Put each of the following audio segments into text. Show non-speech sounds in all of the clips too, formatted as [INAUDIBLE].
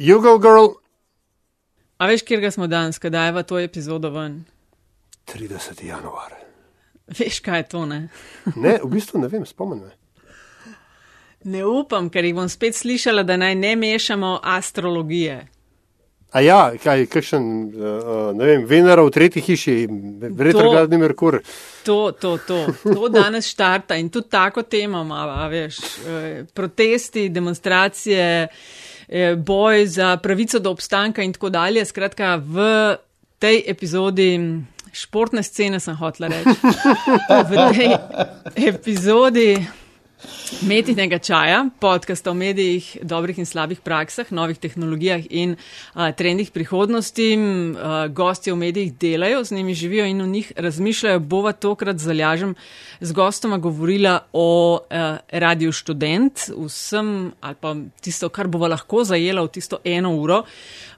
Jugo Girl. A veš, kjer ga smo danes, kdaj je v to epizodo ven? 30. januar. Veš, kaj je to, ne? [LAUGHS] Ne, v bistvu ne vem, spomnim me. Ne upam, ker jih bom spet slišala, da naj ne mešamo astrologije. A ja, kaj, kakšen, uh, ne vem, Venera v tretji hiši, retrogradni Merkur. To, to, to, to danes štarta in tudi tako temo ima, veš, eh, protesti, demonstracije, eh, boj za pravico do obstanka in tako dalje. Skratka, v tej epizodi športne scene sem hotla reči. [LAUGHS] V tej epizodi Metinega čaja, podcasta o medijih, dobrih in slabih praksah, novih tehnologijah in uh, trendih prihodnosti. Uh, gosti v medijih delajo, z njimi živijo in o njih razmišljajo. Bova tokrat zalažem z gostoma govorila o uh, radiju študent, vsem ali pa tisto, kar bova lahko zajela v tisto eno uro.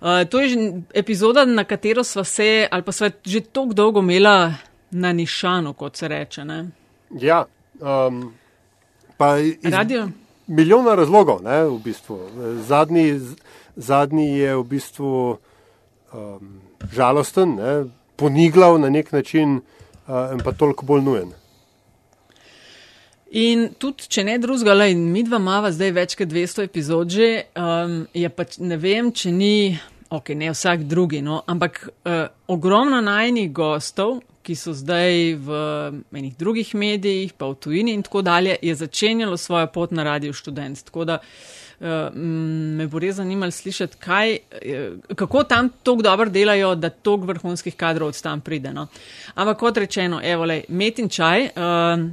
Uh, to je že epizoda, na katero sva se ali pa sva že tako dolgo imela na nišanu, kot se reče. Ne? Ja. Um... Radio? Milijona razlogov, ne, v bistvu. Zadnji, zadnji je v bistvu um, žalosten, ne, poniglav na nek način uh, in pa toliko bolj nujen. In tudi, če ne drugega, le mi dva mava zdaj več kot 200 epizod že, um, je pa ne vem, če ni, ok, ne vsak drugi, no, ampak uh, ogromno najnih gostov, ki so zdaj v enih drugih medijih, pa v tujini in tako dalje, je začenjalo svojo pot na Radio Student. Tako da uh, me bo res zanimalo slišati, kaj, uh, kako tam tako dobro delajo, da toliko vrhunskih kadrov od tam pride. No. Ampak kot rečeno, evo, lej, met in čaj. Uh,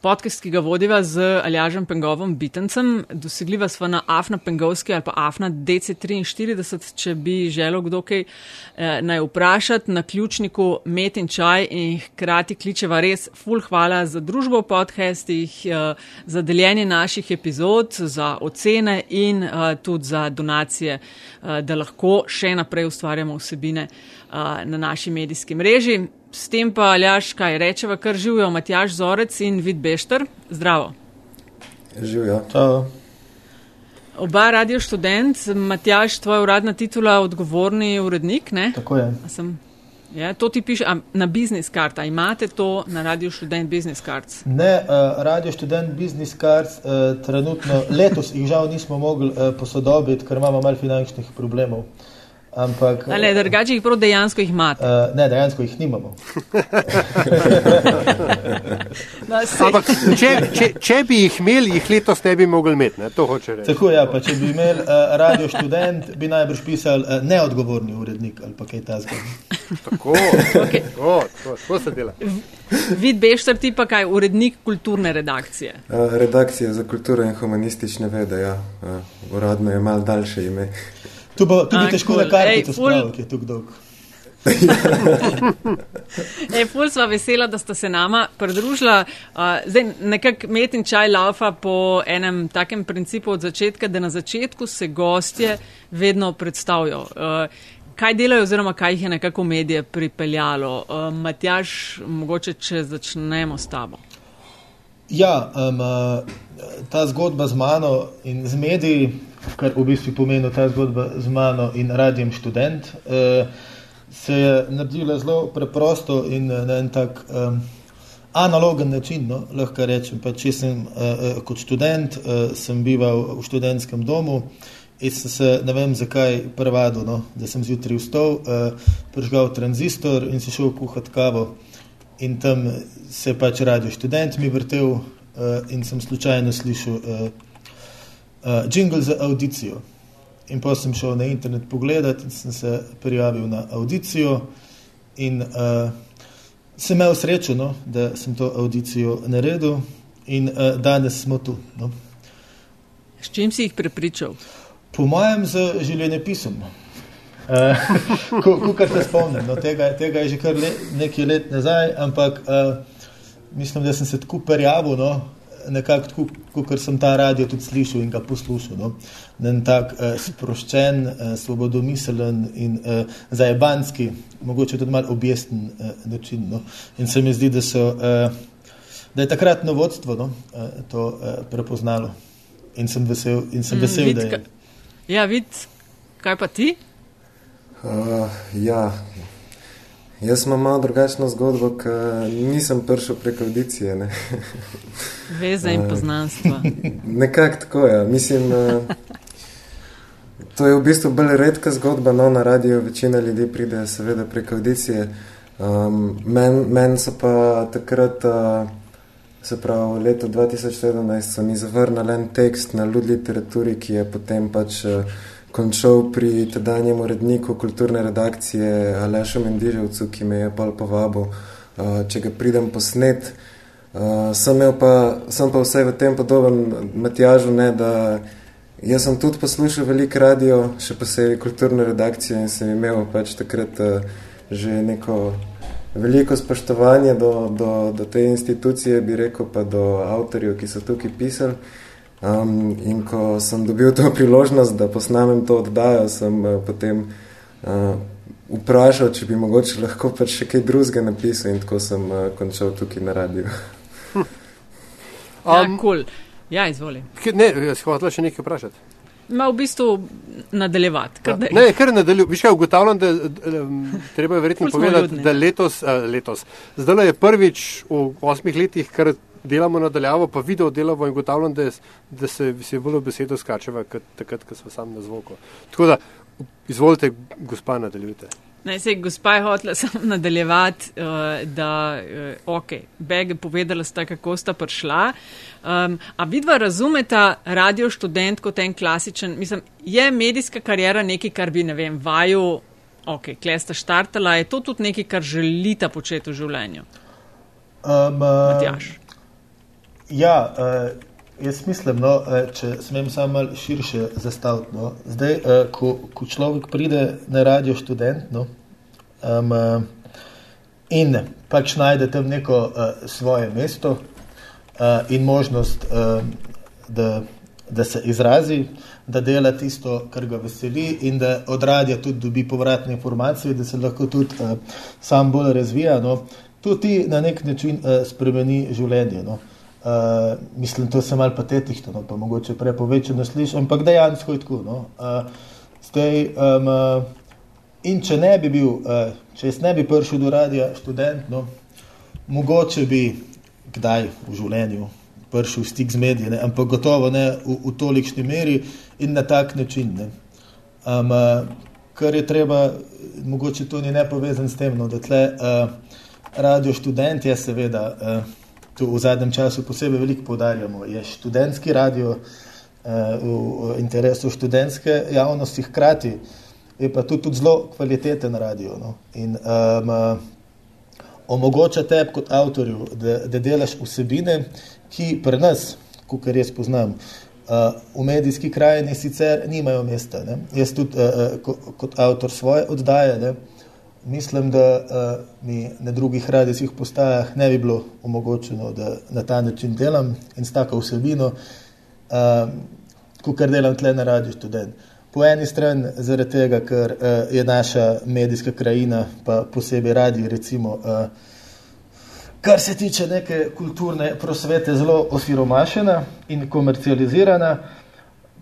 podcast, ki ga vodiva z Aljažem Pengovom Bitencem. Dosegljiva sva na Afna Pengovski ali pa Afna DC43, če bi želel kdo kaj eh, naj vprašati na ključniku Met in Čaj in hkrati kličeva res full hvala za družbo v podcastih, eh, za deljenje naših epizod, za ocene in eh, tudi za donacije, eh, da lahko še naprej ustvarjamo vsebine eh, na naši medijski mreži. S tem pa, Aljaš, kaj rečeva, kar živijo Matjaš Zorec in Vid Bešter. Zdravo. Živijo. Oba radio študent, Matjaš, tvoja uradna titula, odgovorni urednik. Ne? Tako je. Sem, ja, to ti piše a, na business card. A imate to na radio študent business cards? Ne, uh, radio študent business cards uh, trenutno, letos jih žal nismo mogli uh, posodobiti, ker imamo malo finančnih problemov. Ampak, Ali drugače jih prav dejansko jih imate? Uh, ne, dejansko jih nimamo. [LAUGHS] no, Ampak, če, če, če bi jih imeli, jih letos ne bi mogli imeti. Ne? To hoče reči. Tako je, ja, če bi imeli uh, radio študent, bi najbrž pisal uh, neodgovorni urednik ali kaj takega. Tako, okay. tako, tako, tako se dela. Vid Bešter, ti pa kaj, urednik kulturne redakcije? Uh, redakcija za kulturo in humanistične vede, ja. Uh, uradno je mal daljše ime. Tu bo tudi težko na kartico spraviti, ki je tukaj dolg. [LAUGHS] Ej, ful sva vesela, da sta se nama pridružila. Uh, zdaj nekak met in čaj laufa po enem takem principu od začetka, da na začetku se gostje vedno predstavijo. Uh, kaj delajo oziroma kaj jih je nekako medije pripeljalo? Uh, Matjaš, mogoče, če začnemo s tabo. Ja, um, ta zgodba z mano in z mediji, kar v bistvu pomeni ta zgodba z mano in radijem študent, uh, se je naredila zelo preprosto in na en tak um, analogen način. No, lahko rečem, pa če sem uh, kot študent, uh, sem bival v študentskem domu. In sem se, ne vem zakaj, prvado, no, da sem zjutraj vstal, uh, prižgal tranzistor in si šel kuhati kavo. In tam se je pač radio študent mi vrtel uh, in sem slučajno slišal uh, uh, jingle za audicijo. In potem sem šel na internet pogledat in sem se prijavil na audicijo in uh, sem imel srečo, no, da sem to audicijo naredil in uh, danes smo tu. No. S čim si jih prepričal? Po mojem, z življenjepisom. [LAUGHS] Uh, Kar se spomnim, no, tega, tega je že kar le, nekaj let nazaj, ampak uh, mislim, da sem se tako prijavil, no, nekako tako, kot sem ta radio tudi slišal in ga poslušal. No, en tak uh, sproščen, uh, svobodomiselen in uh, zajebanski, mogoče tudi malo objesten uh, način. No. In se mi zdi, da, so, uh, da je takratno vodstvo no, uh, to uh, prepoznalo in sem vesel, in sem vesel vid, da je. Ja, vid, kaj pa ti? Uh, ja, jaz imam malo drugačno zgodbo, ker nisem prišel preko audicije. Veze in poznanstva. Nekako tako je. Ja. Mislim, uh, to je v bistvu bolj redka zgodba, no na radiju večina ljudi pride seveda preko audicije. Um, Meni men so pa takrat, uh, se pravi, leto 2017 so mi zavrnili en tekst na ljud literaturi, ki je potem pač uh, končal pri tedanjem uredniku kulturne redakcije Alešu Mendiževcu, ki me je pa povabil, uh, če ga pridem posnet. Uh, sem, pa, sem pa vse v tem podoben Matjažu, ne, da jaz sem tudi poslušal veliko radio, še posebej kulturno redakcijo in sem imel pač takrat uh, že neko veliko spoštovanje do, do, do te institucije, bi rekel, pa do avtorjev, ki so tukaj pisali. Um, in ko sem dobil to priložnost, da posnamem to oddajo, sem uh, potem uh, vprašal, če bi mogoče lahko pač še kaj drugega napisal in tako sem uh, končal tukaj na radiju. um, ja, cool. ja, izvoli. Ne, jaz hotel še nekaj vprašati. Ma v bistvu nadaljevati. Kar ja. Ne, kar nadaljujem. Viš kaj, ugotavljam, da um, treba je verjetno povedati, da letos, uh, letos, zdaj je prvič v osmih letih, kar delamo nadaljavo, pa video delamo in ugotavljam, da, da se vsi bolj besedo skačeva, kot takrat, ko smo sami na zvoku. Tako da, izvolite, gospa, nadaljujte. Naj se, gospa je hotela [LAUGHS] samo nadaljevati, uh, da, uh, ok, Beg je povedala, sta, kako sta prišla. Um, a vidva razumeta radio študent kot en klasičen, mislim, je medijska karijera nekaj, kar bi, ne vem, vaju, ok, klesta štartala, je to tudi nekaj, kar želita početi v življenju? Um, uh, Ja, uh, jaz mislim, no, uh, če smem samo malo širše zastaviti. No. Zdaj, uh, ko, ko človek pride na radio študent no, um, in pač najde tam neko uh, svoje mesto uh, in možnost, uh, da, da se izrazi, da dela tisto, kar ga veseli in da od radia tudi dobi povratne informacije, da se lahko tudi uh, sam bolj razvija, no, tudi na nek način uh, spremeni življenje. No. Uh, mislim, to je malo patetično, no, pa mogoče prepovečeno slišati, ampak dejansko je tako. No. Uh, zdaj, um, uh, in če ne bi bil, uh, če jaz ne bi prišel do radia študent, no, mogoče bi kdaj v življenju prišel v stik z mediji, ne, ampak gotovo ne v, v tolikšni meri in na tak način. Ne. Um, kar je treba, mogoče to ni nepovezan s tem, no, da tle uh, radio študent je seveda. Uh, tu v zadnjem času posebej veliko poudarjamo, je študentski radio eh, v interesu študentske javnosti, hkrati je pa tudi, tudi zelo kvaliteten radio. No? In um, omogoča tebi kot avtorju, da, da delaš vsebine, ki pri nas, kot jaz poznam, uh, v medijski krajini sicer nimajo mesta. Ne? Jaz tudi uh, kot, kot avtor svoje oddaje. Ne? Mislim, da uh, mi na drugih radijskih postajah ne bi bilo omogočeno, da na ta način delam in s tako vsebino, uh, kot delam tle na radiju študent. Po eni strani zaradi tega, ker uh, je naša medijska krajina, pa posebej radi, recimo, uh, kar se tiče neke kulturne prosvete, zelo osiromašena in komercializirana,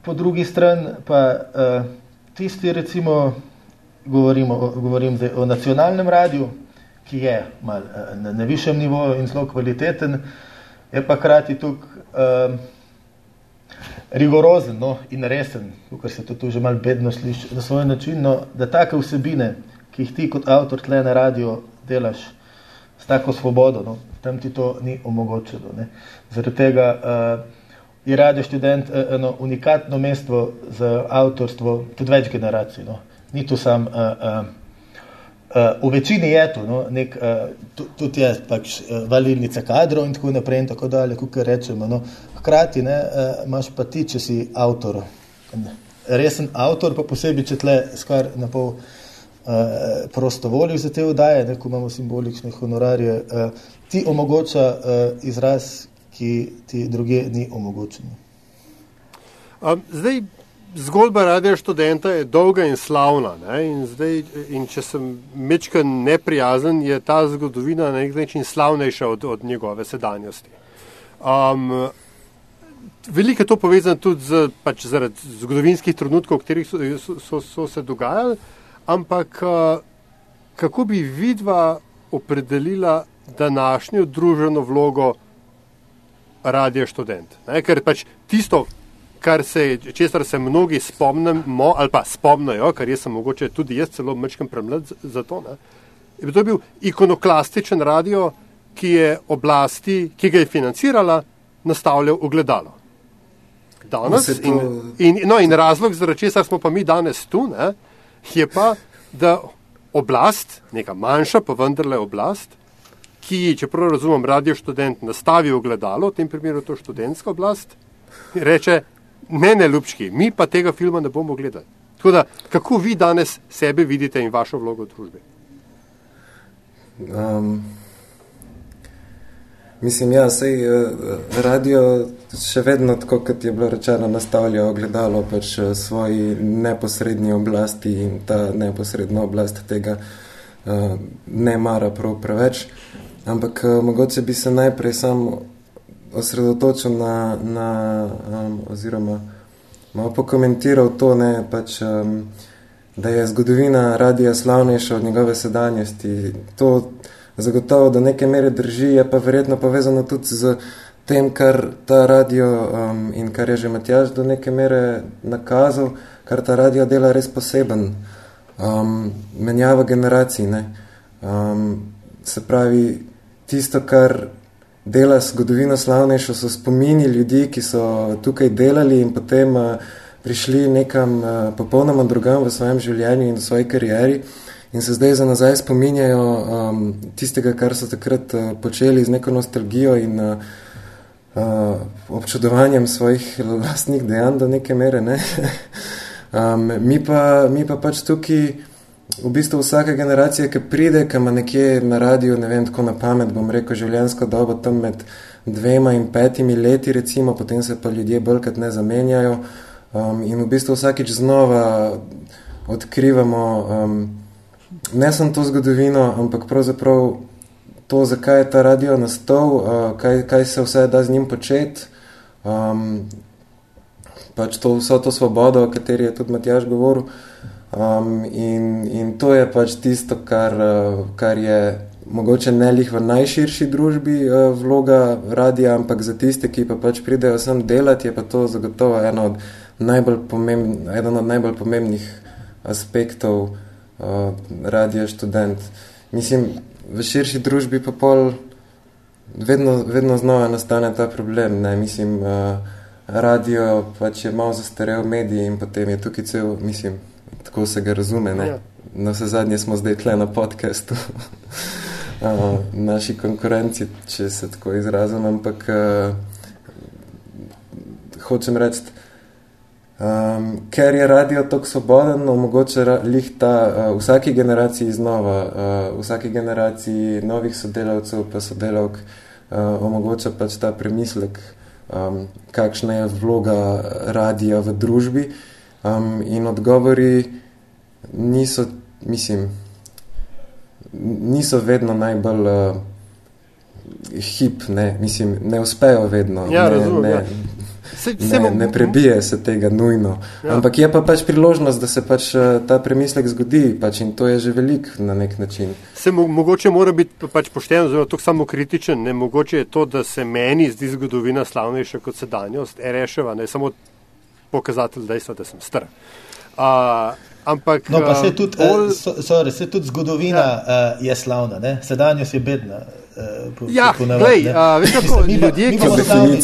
po drugi strani pa uh, tisti, recimo, govorimo, govorim zdaj o nacionalnem radiju, ki je mal, eh, na, na višjem nivoju in zelo kvaliteten, je pa krati tukaj um, rigorozen no, in resen, ker se to tu že mal bedno sliši na svoj način, no, da take vsebine, ki jih ti kot avtor tle na radio delaš s tako svobodo, no, tam ti to ni omogočeno. Ne. Zaradi tega uh, je radio študent uh, eno unikatno mesto za avtorstvo tudi več generacij. No ni to sam. Uh, uh, uh, v večini je to, no, nek, uh, tudi je pač uh, valilnica kadrov in tako naprej in tako dalje, kot rečemo. No. Hkrati ne, uh, imaš pa ti, če si avtor, resen avtor, pa posebej, če tle skar na pol uh, prosto voljo za te vdaje, ne, ko imamo simbolične honorarje, uh, ti omogoča uh, izraz, ki ti druge ni omogočen. Um, zdaj, zgodba radia študenta je dolga in slavna. In, zdaj, in če sem mečken neprijazen, je ta zgodovina na nek način slavnejša od, od njegove sedanjosti. Um, veliko je to povezano tudi z, pač zaradi zgodovinskih trenutkov, v katerih so, so, so, so se dogajali, ampak uh, kako bi vidva opredelila današnjo družbeno vlogo radio študent? Ne? Ker pač tisto, kar se, česar se mnogi spomnimo ali pa spomnijo, kar jaz sem mogoče tudi jaz celo mečkam premlad za to, ne? je to bil ikonoklastičen radio, ki je oblasti, ki ga je financirala, nastavljal ogledalo. Danes, to... in, in, no, in razlog, zaradi česar smo pa mi danes tu, ne, je pa, da oblast, neka manjša, pa vendarle oblast, ki, če prav razumem, radio študent nastavi ogledalo, v tem primeru to študentska oblast, reče, ne, ne, ljubčki, mi pa tega filma ne bomo gledali. Tako da, kako vi danes sebe vidite in vašo vlogo v družbi? Um, mislim, ja, sej uh, radio še vedno, tako kot je bilo rečeno, nastavlja ogledalo pač uh, svoji neposrednji oblasti in ta neposredna oblast tega uh, ne mara prav preveč. Ampak uh, mogoče bi se najprej sam osredotočil na, na um, oziroma malo pokomentiral to, ne, pač, um, da je zgodovina radija slavnejša od njegove sedanjosti. To zagotovo do neke mere drži, je pa verjetno povezano tudi z tem, kar ta radio um, in kar je že Matjaž do neke mere nakazal, kar ta radio dela res poseben. Um, menjava generacij, ne. Um, se pravi, tisto, kar dela zgodovino slavnejšo, so spomini ljudi, ki so tukaj delali in potem uh, prišli nekam uh, popolnoma drugam v svojem življenju in v svoji karieri in se zdaj za nazaj spominjajo um, tistega, kar so takrat uh, počeli z neko nostalgijo in uh, občudovanjem svojih lastnih dejanj do neke mere. Ne? um, [LAUGHS] mi, pa, mi pa pač tukaj v bistvu vsaka generacija, ki pride, ki ima nekje na radiju, ne vem, tako na pamet, bom rekel, življenjsko dobo tam med dvema in petimi leti, recimo, potem se pa ljudje bolj ne zamenjajo. Um, in v bistvu vsakič znova odkrivamo um, ne samo to zgodovino, ampak pravzaprav to, zakaj je ta radio nastal, uh, kaj, kaj se vse da z njim početi. Um, pač to, vso to svobodo, o kateri je tudi Matjaž govoril. Um, in, in to je pač tisto, kar, uh, kar je mogoče ne lih v najširši družbi uh, vloga radija, ampak za tiste, ki pa pač pridejo sem delati, je pa to zagotovo eno od najbolj pomembn, eden od najbolj pomembnih aspektov uh, radio študent. Mislim, v širši družbi pa pol vedno, vedno znova nastane ta problem. Ne? Mislim, uh, radio pač je malo zastarel medij in potem je tukaj cel, mislim, tako se ga razume. Ne? Ja. Na vse zadnje smo zdaj tle na podcastu. uh, [LAUGHS] naši konkurenci, če se tako izrazim, ampak uh, hočem reči, Um, ker je radio tako svoboden, omogoča lih ta uh, vsaki generaciji znova, uh, vsaki generaciji novih sodelavcev pa sodelavk uh, omogoča pač ta premislek, um, kakšna je vloga radija v družbi um, in odgovori niso, mislim, niso vedno najbolj uh, hip, ne, mislim, ne uspejo vedno. Ja, ne, razumem, ne, ja. Se, se ne, ne prebije se tega nujno. Ja. Ampak je pa pač priložnost, da se pač eh, ta premislek zgodi pač in to je že velik na nek način. Se mo mogoče mora biti pač pošten, zelo tako samo kritičen, ne mogoče je to, da se meni zdi zgodovina slavnejša kot sedanjost, je reševa, ne samo pokazatelj dejstva, da sem star. Uh, ampak, no, pa se tudi, ol... uh, so, sorry, se tudi zgodovina ja. uh, je slavna, ne? sedanjost je bedna. Uh, po, ja, po glej, uh, veš kako, [LAUGHS] mi ljudje, ki smo slavni,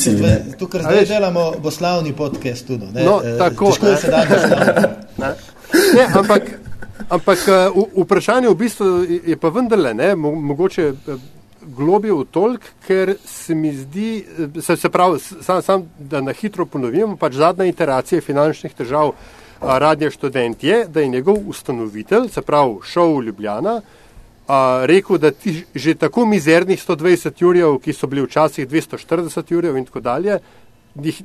tukaj zdaj delamo bo slavni podcast tudi, ne? No, uh, tako, težko je sedanjost? Ne, ampak, ampak uh, vprašanje v bistvu je pa vendarle, ne, mogoče globijo v tolk, ker se mi zdi, se, se pravi, sam, sam, da na hitro ponovim, pač zadnja iteracija finančnih težav Radio študent je, da je njegov ustanovitelj, se pravi šel v Ljubljana, a, rekel, da ti že tako mizernih 120 jurjev, ki so bili včasih 240 jurjev in tako dalje,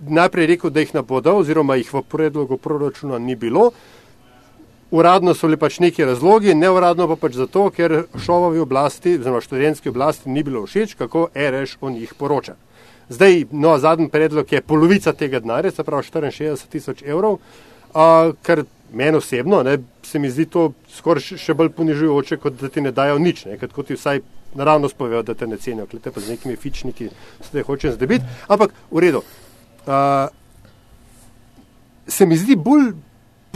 najprej rekel, da jih ne bodo oziroma jih v predlogu proračuna ni bilo. Uradno so bili pač neki razlogi, neuradno pa pač zato, ker šovovi oblasti, oziroma študentski oblasti ni bilo všeč, kako RŠ o njih poroča. Zdaj, no, zadnji predlog je polovica tega denarja, se pravi 64 tisoč evrov, uh, kar meni osebno ne, se mi zdi to skoraj še bolj ponižujoče, kot da ti ne dajo nič, ne, kot ti vsaj naravno spovejo, da te ne cenijo, klete pa z nekimi fičniki, se te hočem zdebiti. Ampak v redu. Uh, se mi zdi bolj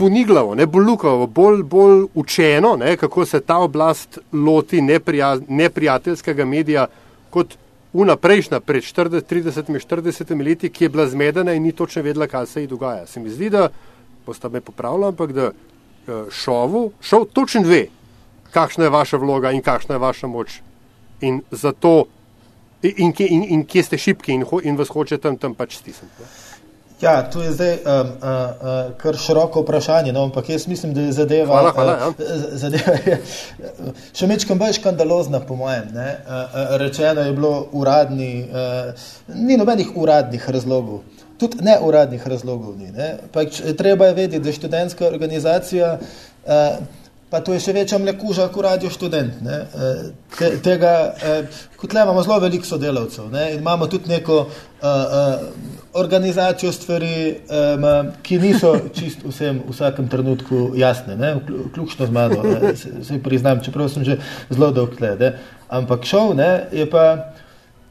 poniglavo, ne bolj lukavo, bolj, bolj učeno, ne, kako se ta oblast loti neprija, neprijateljskega medija kot unaprejšnja pred 30-40 leti, ki je bila zmedena in ni točno vedela, kaj se ji dogaja. Se mi zdi, da, posta me popravila, ampak da eh, šovu, šov točno ve, kakšna je vaša vloga in kakšna je vaša moč. In zato, in, in, in, in kje ste šipki in, in vas hoče tam, tam pač stisniti. Ja, to je zdaj um, uh, uh, kar široko vprašanje, no, ampak jaz mislim, da je zadeva. Hvala, hvala, ja. uh, zadeva je, še mečkam bolj škandalozna, po mojem. Ne? Uh, uh, rečeno je bilo uradni, uh, ni nobenih uradnih razlogov. Tudi neuradnih razlogov ni. Pač, treba je vedeti, da je študentska organizacija, uh, pa to je še večja mlekuža, kot radio študent. Te, tega, kot le imamo zelo veliko sodelavcev ne? in imamo tudi neko uh, uh, organizacijo stvari, um, ki niso [LAUGHS] čist vsem v vsakem trenutku jasne, vključno z mano, ne, se, se priznam, čeprav sem že zelo dolg tle. Ampak šov ne, je pa,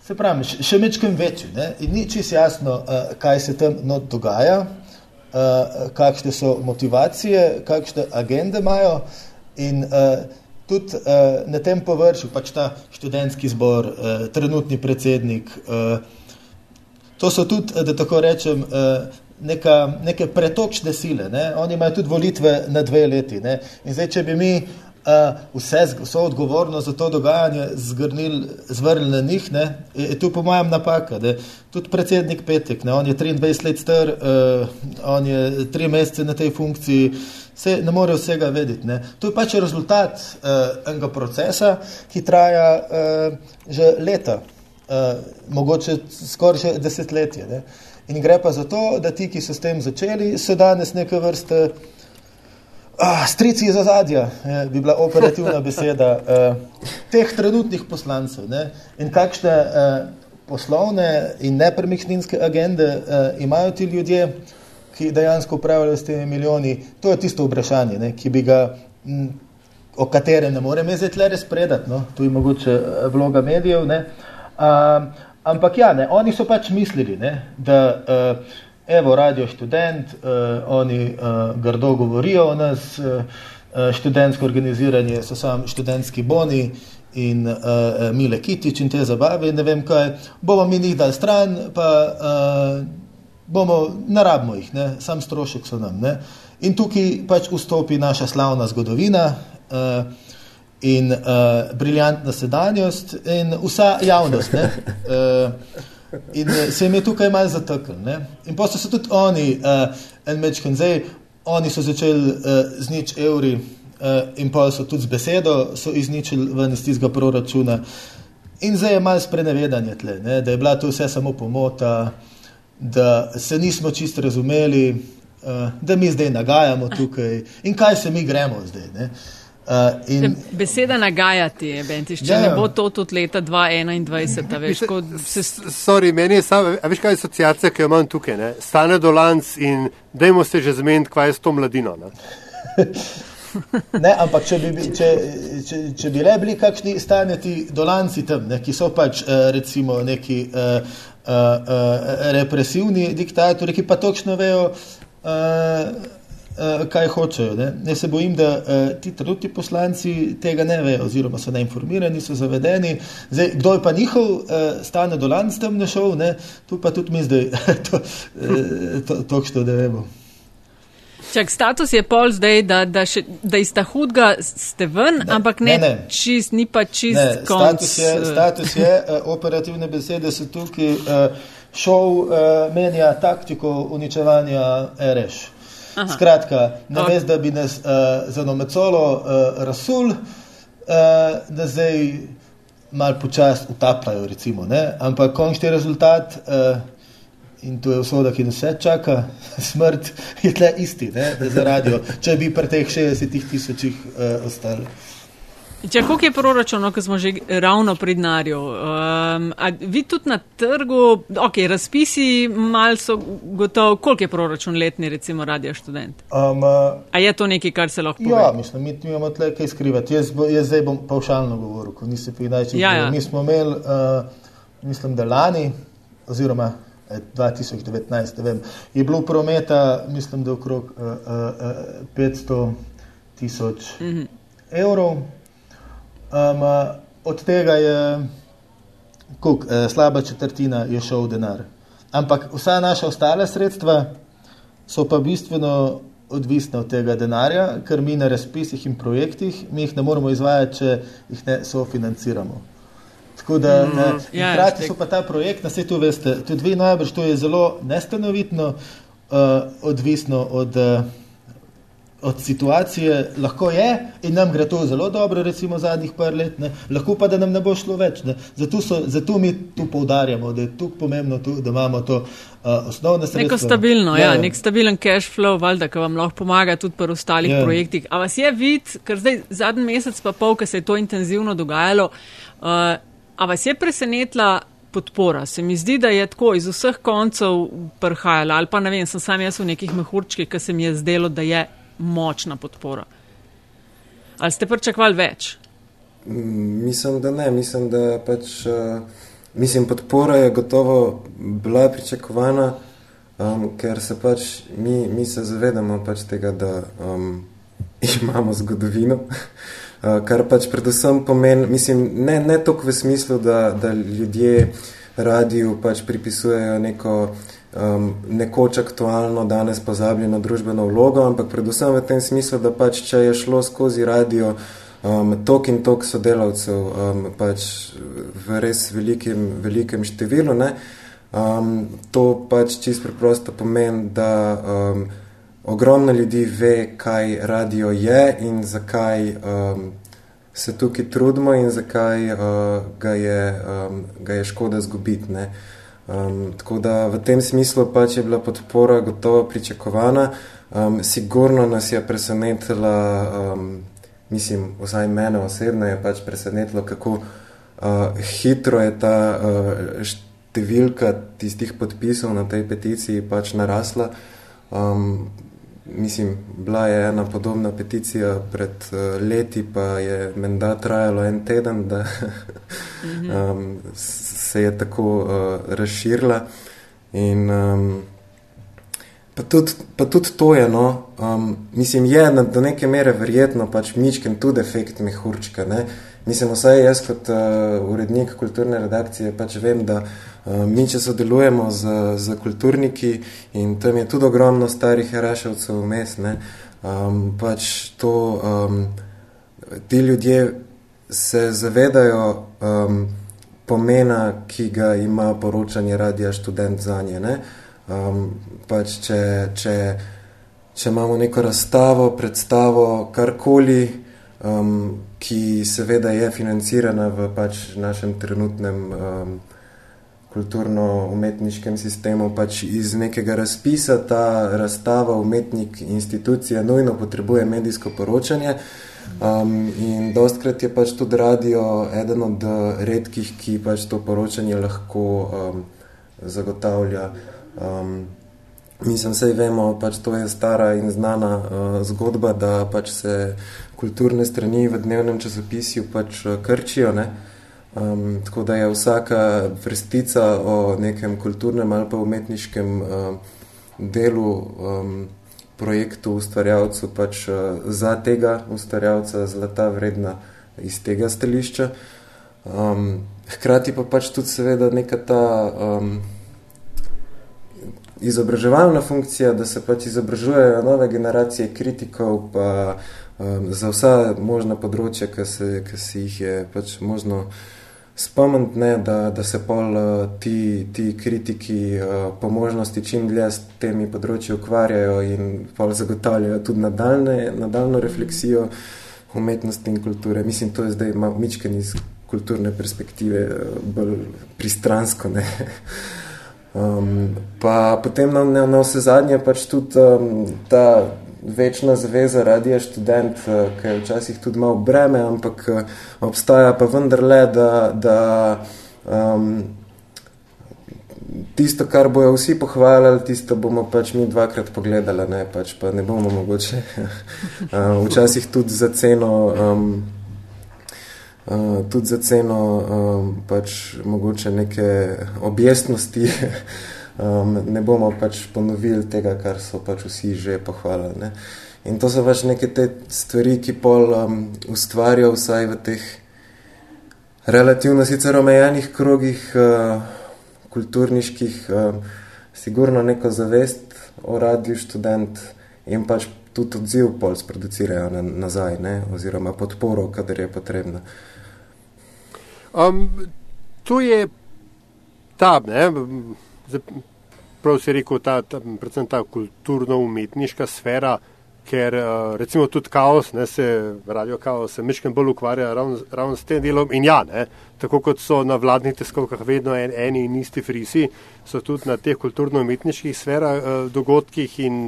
se pravi, še mečkem večji ne, in ni čist jasno, uh, kaj se tam dogaja, uh, kakšne so motivacije, kakšne agende imajo in uh, tudi uh, na tem površju, pač ta študentski zbor, uh, trenutni predsednik, uh, to so tudi, da tako rečem, eh, neka, neke pretočne sile. Ne? Oni imajo tudi volitve na dve leti. Ne? In zdaj, če bi mi uh, vse, vso odgovornost za to dogajanje zgrnili, zvrnili na njih, ne? je tu po mojem napaka. Ne? Tudi predsednik Petek, ne? on je 23 let star, uh, on je tri mesece na tej funkciji. Se ne more vsega vedeti. Ne. To je pač rezultat uh, enega procesa, ki traja uh, že leta uh, mogoče skoraj še desetletje. Ne? In gre pa za to, da ti, ki so s tem začeli, so danes neke vrste uh, strici za zadja, je, bi bila operativna [LAUGHS] beseda uh, teh trenutnih poslancev. Ne? In kakšne uh, poslovne in nepremičninske agende uh, imajo ti ljudje, ki dejansko upravljajo s temi milijoni, to je tisto vprašanje, ne? ki bi ga. M, o katerem ne morem jaz zdaj res predati, no? tu je mogoče vloga medijev, uh, Um, ampak ja, ne, oni so pač mislili, ne, da uh, evo, radio študent, uh, oni uh, grdo govorijo o nas, uh, študentsko organiziranje so sam študentski boni in uh, Mile Kitič in te zabave, ne vem kaj, bomo mi njih dali stran, pa uh, bomo, narabimo jih, ne, sam strošek so nam. Ne. In tukaj pač vstopi naša slavna zgodovina, uh, in uh, briljantna sedanjost in vsa javnost. Ne? Uh, in se jim je tukaj malo zatekl. In pa so tudi oni, uh, en mečken zdaj, oni so začeli uh, z nič evri uh, in pa so tudi z besedo so izničili ven iz tistega proračuna. In zdaj je malo sprenevedanje tle, ne? da je bila to vse samo pomota, da se nismo čisto razumeli, uh, da mi zdaj nagajamo tukaj in kaj se mi gremo zdaj. Ne? Uh, in, Beseda nagajati je, Bentiš, če ja, ne bo to tudi leta 2021. Veš, se... Sorry, meni je samo, veš kaj je asociacija, ki jo imam tukaj, ne? stane dolanc in dajmo se že zmeniti, kaj je s to mladino. Ne? [LAUGHS] ne, ampak če bi, če, če, če bi le bili kakšni staneti dolanci tam, ne, ki so pač uh, recimo neki uh, uh, uh, represivni diktatori, ki pa točno vejo, uh, uh, kaj hočejo. Ne? Jaz se bojim, da uh, ti trenutni poslanci tega ne vejo, oziroma so neinformirani, so zavedeni. Zdaj, kdo je pa njihov uh, stane dolan s tem ne šel, ne? tu pa tudi mi zdaj [LAUGHS] to, uh, to, to što da vemo. Čak, status je pol zdaj, da, da, še, da iz ta hudga ste ven, ne, ampak ne, ne. Čist, ni pa čist ne, konc. Status je, status je uh, operativne besede so tukaj uh, šov menja taktiko uničevanja RŠ. Aha. Skratka, na mestu, da bi nas uh, za nomecolo uh, rasul, uh, da zdaj malo počasi utapljajo, recimo, ne? ampak končni rezultat, uh, in to je usoda, ki nas vse čaka, [LAUGHS] smrt je tle isti, ne? za radio, če bi pri teh 60 tisočih uh, ostali. Če koliko je proračun, no, ko smo že ravno pri denarju, um, vi tudi na trgu, ok, razpisi mal so gotovo, koliko je proračun letni, recimo, radio študent? Um, A je to nekaj, kar se lahko pove? Ja, mislim, mi imamo tle kaj skrivati. Jaz, jaz zdaj bom pavšalno govoril, ko nisi pri najčešćih. Ja, ja. Mi smo imeli, uh, mislim, da lani, oziroma 2019, vem, je bilo prometa, mislim, da okrog uh, uh, 500 tisoč mm -hmm. evrov. Um, od tega je kuk, eh, slaba četrtina je šel denar. Ampak vsa naša ostale sredstva so pa bistveno odvisna od tega denarja, ker mi na razpisih in projektih mi jih ne moremo izvajati, če jih ne sofinanciramo. Tako da, mm, ne, ja, hkrati so pa ta projekt, na svetu veste, tudi vi najbrž, to je zelo nestanovitno, uh, odvisno od. Uh, od situacije, lahko je in nam gre to zelo dobro, recimo zadnjih par let, ne? lahko pa da nam ne bo šlo več. Zato, so, zato mi tu poudarjamo, da je tu pomembno, tu, da imamo to uh, osnovno sredstvo. Neko stabilno, ja, ja, nek stabilen cash flow, valjda, ki vam lahko pomaga tudi pri ostalih ja. projektih. A vas je vid, ker zdaj zadnji mesec pa pol, ker se je to intenzivno dogajalo, uh, a vas je presenetila podpora? Se mi zdi, da je tako iz vseh koncev prhajala, ali pa ne vem, sem sam jaz v nekih mehurčkih, ker se mi je zdelo, da je močna podpora. Ali ste pričakovali več? Mislim, da ne. Mislim, da pač, uh, mislim, podpora je gotovo bila pričakovana, um, ker se pač mi, mi se zavedamo pač tega, da um, [LAUGHS] imamo zgodovino. Uh, kar pač predvsem pomeni, mislim, ne, ne toliko v smislu, da, da ljudje radiju pač pripisujejo neko um, nekoč aktualno, danes pozabljeno družbeno vlogo, ampak predvsem v tem smislu, da pač, če je šlo skozi radio um, tok in tok sodelavcev, um, pač v res velikem, velikem številu, ne, um, to pač čist preprosto pomeni, da um, ogromno ljudi ve, kaj radio je in zakaj um, se tukaj trudimo in zakaj uh, ga, je, um, ga je škoda zgubiti. Um, tako da v tem smislu pač je bila podpora gotovo pričakovana. Um, sigurno nas je presenetila, um, mislim, vsaj mene osebno je pač presenetilo, kako uh, hitro je ta uh, številka tistih podpisov na tej peticiji pač narasla. Um, mislim, bila je ena podobna peticija pred uh, leti, pa je menda trajalo en teden, da [LAUGHS] um, se je tako uh, razširila. In, um, pa, tudi, pa tudi to je, no, um, mislim, je na, do neke mere verjetno pač mičken tudi efekt mehurčka. Ne? Mislim, vsaj jaz kot uh, urednik kulturne redakcije pač vem, da uh, mi, če sodelujemo z, z kulturniki in tam je tudi ogromno starih heraševcev vmes, ne, um, pač to, um, ti ljudje se zavedajo, um, pomena, ki ga ima poročanje radia študent za nje. Ne? Um, pač če, če, če imamo neko razstavo, predstavo, karkoli, um, ki seveda je financirana v pač našem trenutnem um, kulturno-umetniškem sistemu, pač iz nekega razpisa ta razstava, umetnik, institucija nujno potrebuje medijsko poročanje. Um, in dostkrat je pač tudi radio eden od uh, redkih, ki pač to poročanje lahko um, zagotavlja. Um, mislim, vse vemo, pač to je stara in znana uh, zgodba, da pač se kulturne strani v dnevnem časopisju pač uh, krčijo. Ne? Um, tako da je vsaka vrstica o nekem kulturnem ali pa umetniškem uh, delu. Um, projektu, ustvarjalcu, pač uh, za tega ustvarjalca zlata vredna iz tega stališča. Um, hkrati pa pač tudi seveda neka ta um, izobraževalna funkcija, da se pač izobražujejo nove generacije kritikov pa um, za vsa možna področja, ki se, se jih je pač možno spomniti, da, da se pol uh, ti, ti kritiki uh, po možnosti čim dlje s temi področji ukvarjajo in pol zagotavljajo tudi nadaljne, nadaljno refleksijo umetnosti in kulture. Mislim, to je zdaj mičken iz kulturne perspektive uh, bolj pristransko. Ne? [LAUGHS] Um, pa potem na, na, na vse zadnje pač tudi um, ta večna zveza radija študent, uh, ki je včasih tudi malo breme, ampak uh, obstaja pa vendarle, da, da um, tisto, kar bojo vsi pohvalili, tisto bomo pač mi dvakrat pogledali, ne, pač pa ne bomo mogoče uh, [LAUGHS] včasih tudi za ceno um, uh, tudi za ceno um, pač mogoče neke objestnosti [LAUGHS] um, ne bomo pač ponovili tega, kar so pač vsi že pohvalili. Ne. In to so pač neke te stvari, ki pol um, ustvarjajo vsaj v teh relativno sicer omejenih krogih uh, kulturniških, uh, sigurno neko zavest o radiju študent in pač tudi odziv pol sproducirajo na, nazaj, ne, oziroma podporo, kadar je potrebno. Um, to je ta, ne, prav si rekel, ta, ta, predvsem ta kulturno-umetniška sfera, ker uh, recimo tudi kaos, ne, se radio kaos, se mečkem bolj ukvarja ravno, ravno s tem delom in ja, ne, tako kot so na vladnih tiskovkah vedno en, eni in isti frisi, so tudi na teh kulturno-umetniških sferah uh, dogodkih in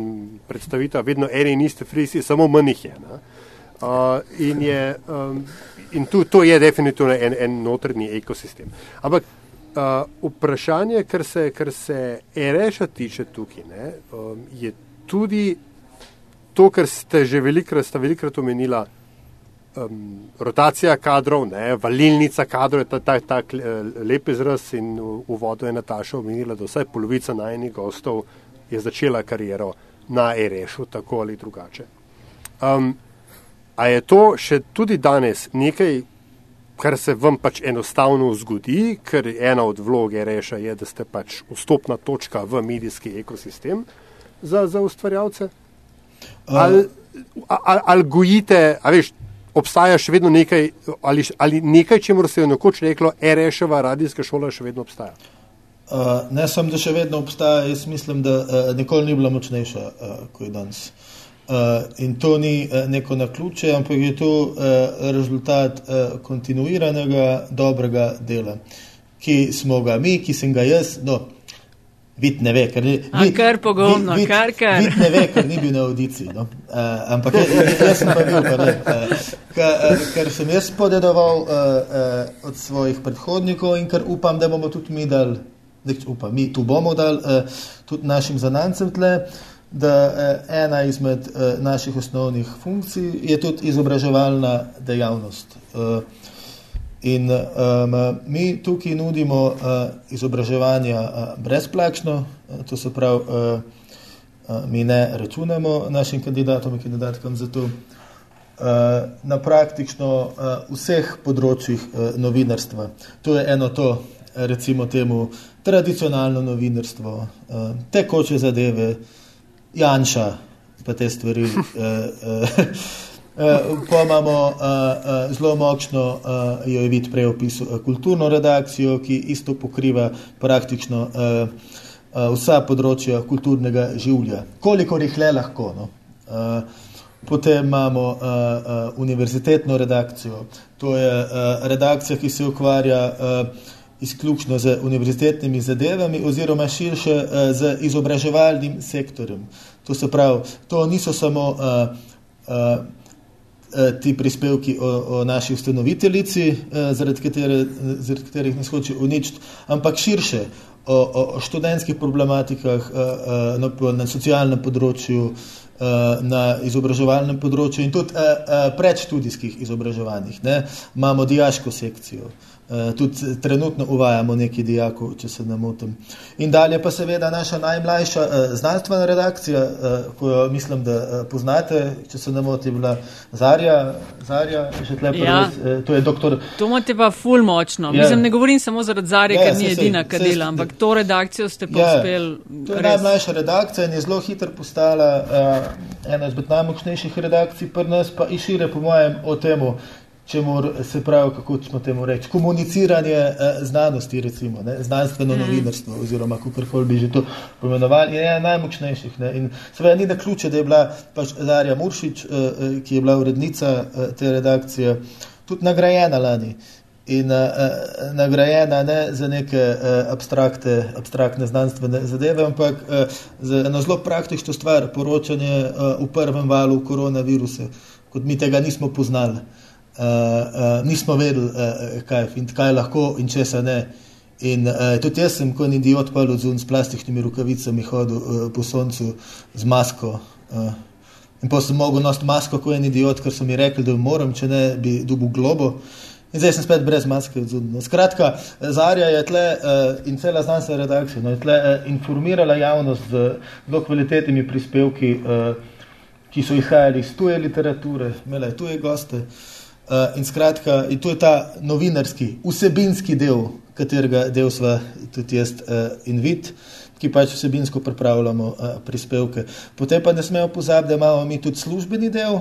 predstavitev vedno eni in isti frisi, samo manj jih je. Ne. Uh, in je, um, in tu, to je definitivno en, en notrni ekosistem. Ampak vprašanje, kar se, kar se RŠ-a tiče tukaj, ne, um, je tudi to, kar ste že velikrat, sta velikrat omenila, um, rotacija kadrov, ne, valilnica kadrov, je ta, ta, ta lep izraz in v uvodu je Nataša omenila, da vsaj polovica najnih gostov je začela kariero na RŠ-u, tako ali drugače. Um, a je to še tudi danes nekaj, kar se vam pač enostavno zgodi, ker ena od vlog RŠ-a je, da ste pač vstopna točka v medijski ekosistem za, za ustvarjalce? ali, ali, ali gojite, ali veš, obstaja še vedno nekaj, ali, ali nekaj, če mora se je nekoč reklo, RŠ-ova radijska šola še vedno obstaja. Uh, ne samo, da še vedno obstaja, jaz mislim, da uh, nikoli ni bila močnejša uh, kot je danes. Uh, in to ni uh, neko na ključe, ampak je to uh, rezultat uh, kontinuiranega dobrega dela, ki smo ga mi, ki sem ga jaz. No, Vid ne ve, ker ni bil. Kar pogumno, vid, kar kar. Vid ne ve, ker ni bil na audiciji. No? Uh, ampak jaz, jaz sem pa bil, pa ne. Uh, ker sem jaz podedoval uh, uh, od svojih predhodnikov in ker upam, da bomo tudi mi dal, da upam, mi tu bomo dal uh, tudi našim zanancem tle, da uh, ena izmed uh, naših osnovnih funkcij je tudi izobraževalna dejavnost. Uh, In um, mi tukaj nudimo uh, izobraževanje uh, brezplačno, uh, to se pravi, uh, uh, mi ne računamo našim kandidatom in kandidatkam za to. Uh, na praktično uh, vseh področjih uh, novinarstva. To je eno to, recimo temu, tradicionalno novinarstvo, uh, tekoče zadeve, Janša, pa te stvari. Uh, uh, Uh, pa imamo uh, uh, zelo močno, jo je videti prej opisal, kulturno redakcijo, ki isto pokriva praktično vsa področja kulturnega življa, koliko jih le lahko. No? Potem imamo univerzitetno redakcijo, to je redakcija, ki se ukvarja uh, izključno z univerzitetnimi zadevami oziroma širše uh, z izobraževalnim sektorjem. To se pravi, to niso samo uh, uh, Eh, ti prispevki o, o naši ustanoviteljici, eh, zaradi, katere, zaradi katerih nas hoče uničiti, ampak širše o, o, študentskih problematikah eh, na, na socialnem področju, na izobraževalnem področju in tudi predštudijskih izobraževanjih. Ne? Imamo dijaško sekcijo. Eh, tudi trenutno uvajamo nekaj dijakov, če se ne motim. In dalje pa seveda naša najmlajša uh, znanstvena redakcija, uh, ko jo mislim, da poznate, če se ne motim, bila Zarja, Zarja še tlepo, ja. uh, to je doktor. To imate pa ful močno. Ja. Mislim, ne govorim samo zaradi Zarje, ja, ker ni se, edina, kar dela, ampak to redakcijo ste pa ja. uspeli. To je res... najmlajša redakcija in je zelo hitro postala uh, ena izmed najmočnejših redakcij pri nas, pa in šire po mojem o temu, če mor, se pravi, kako smo temu reči, komuniciranje eh, znanosti, recimo, ne, znanstveno mm. novinarstvo, oziroma kako bi že to pomenovali, je ena najmočnejših. Ne, in seveda ni na ključe, da je bila pač Zarja Muršič, eh, eh, ki je bila urednica eh, te redakcije, tudi nagrajena lani. in uh, nagrajena ne za neke uh, abstrakte, abstraktne znanstvene zadeve, ampak uh, za eno zelo praktično stvar, poročanje uh, v prvem valu koronavirusa, kot mi tega nismo poznali, uh, uh, nismo vedeli, uh, kaj, kaj lahko in česa ne. In uh, tudi jaz sem, kot idiot, pa odzun s plastičnimi rokavicami hodil uh, po soncu z masko. Uh, in pa sem mogel nositi masko, kot en idiot, ker so mi rekli, da moram, če ne bi dobil globo. In zdaj sem spet brez maske. No, skratka, Zarja je tle uh, in cela znanstvena redakcija no, je tle uh, informirala javnost z zelo kvalitetnimi prispevki, uh, ki so izhajali iz tuje literature, imela je tuje goste. Uh, in skratka, in to je ta novinarski, vsebinski del, katerega del sva tudi jaz uh, in vid, ki pač vsebinsko pripravljamo uh, prispevke. Potem pa ne smemo pozabiti, da imamo mi tudi službeni del,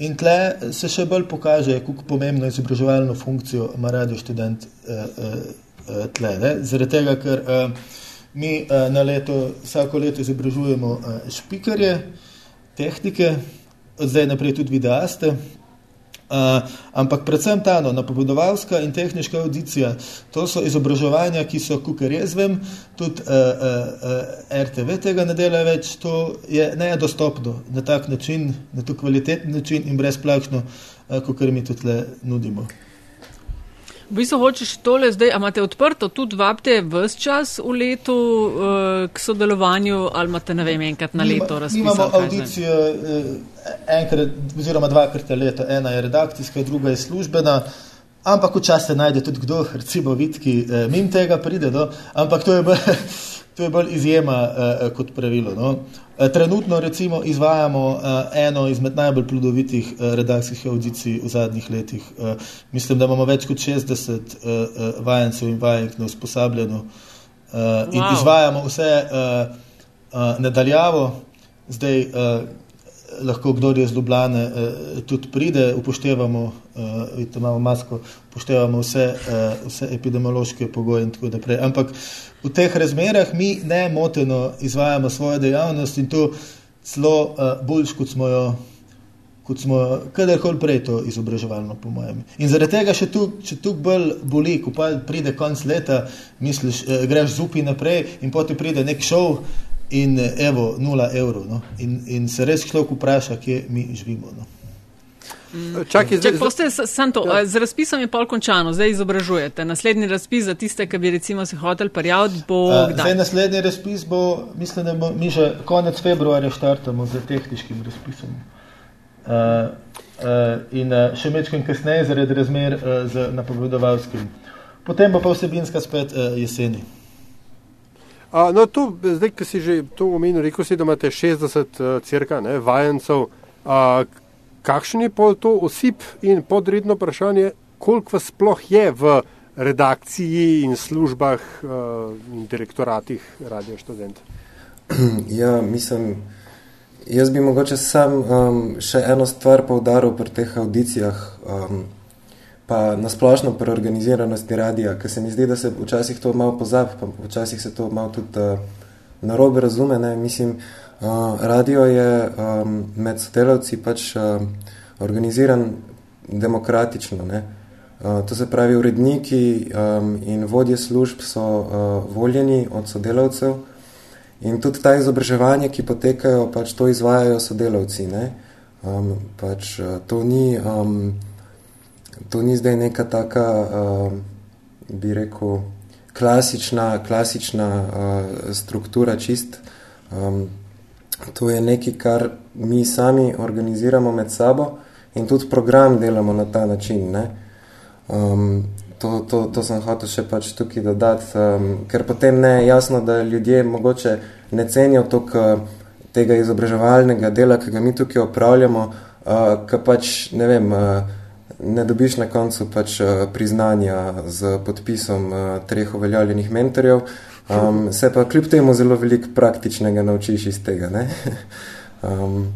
In tle se še bolj pokaže, kako pomembno izobraževalno funkcijo ima radio študent uh, uh, tle. Ne? Zaradi tega, ker uh, mi uh, na leto, vsako leto izobražujemo uh, špikarje, tehnike, od zdaj naprej tudi videaste, Uh, ampak predvsem ta no, napovedovalska in tehnička audicija, to so izobraževanja, ki so, kar jaz vem, tudi uh, uh, uh, RTV tega ne dela več, to je nedostopno na tak način, na to kvaliteten način in brezplačno, uh, kot mi tudi nudimo. V bistvu hočeš tole zdaj, a imate odprto tudi vabite vse čas v letu uh, k sodelovanju ali imate ne vem enkrat na leto razpisano? Imamo audicijo uh, enkrat oziroma dvakrat na leto, ena je redakcijska, druga je službena, ampak včasih se najde tudi kdo, recimo vidki, uh, mim tega pride, no? ampak to je bolj, [LAUGHS] to je bolj izjema uh, kot pravilo. No? Eh, trenutno recimo izvajamo uh, eno izmed najbolj plodovitih uh, redakcijskih audicij v zadnjih letih. Uh, mislim, da imamo več kot 60 uh, uh, vajencev in vajenk na usposabljanju uh, wow. in izvajamo vse uh, uh, nadaljavo. Zdaj uh, lahko kdo je z Ljubljane uh, tudi pride, upoštevamo, uh, vidite, imamo masko, upoštevamo vse, uh, vse epidemiološke pogoje in tako naprej. Ampak v teh razmerah mi ne moteno izvajamo svojo dejavnost in to zelo uh, boljš, kot smo jo. Kot smo kadarkoli prej to izobraževalno, po mojem. In zaradi tega, še tu, če tu bolj boli, ko pride konc leta, misliš, eh, greš zupi naprej in potem pride nek šov, in evo, nula evrov. No? In, in se res človek vpraša, kje mi živimo. No? Mm. Čakaj, zdaj, poste, to, ja. Z razpisom je pol končano, zdaj izobražujete. Naslednji razpis za tiste, ki bi recimo se hotel prijaviti, bo. Zdaj naslednji razpis bo, mislim, da bo, mi že konec februarja štartamo z tehničkim razpisom. Uh, uh, in uh, še mečkim kasneje zaradi razmer uh, z napovedovalskim. Potem bo pa vsebinska spet uh, jeseni. A, no, to, zdaj, ki si že to omenil, rekel si, da imate 60 uh, crka, ne, vajencev. A, kakšen je pol to osip in podredno vprašanje, koliko vas sploh je v redakciji in službah uh, in direktoratih Radio Student? [CLEARS THROAT] Ja, mislim, jaz bi mogoče sam um, še eno stvar povdaril pri teh audicijah. Um, pa nasplošno pri organiziranosti radija, ker se mi zdi, da se včasih to malo pozab, pa včasih se to malo tudi uh, narobe razume. Ne? Mislim, uh, radio je um, med sodelavci pač uh, organiziran demokratično. Ne? Uh, to se pravi, uredniki um, in vodje služb so uh, voljeni od sodelavcev in tudi ta izobraževanje, ki potekajo, pač to izvajajo sodelavci. Ne? Um, pač, uh, to ni... Um, to ni zdaj neka taka, uh, bi rekel, klasična, klasična uh, struktura čist. Um, to je nekaj, kar mi sami organiziramo med sabo in tudi program delamo na ta način. Ne? Um, to, to, to sem hotel še pač tukaj dodati, um, ker potem ne je jasno, da ljudje mogoče ne cenijo toliko tega izobraževalnega dela, ki ga mi tukaj opravljamo, uh, ker pač, ne vem, uh, ne dobiš na koncu pač uh, priznanja z podpisom uh, treh uveljavljenih mentorjev, um, se pa kljub temu zelo veliko praktičnega naučiš iz tega. Ne? [LAUGHS] um,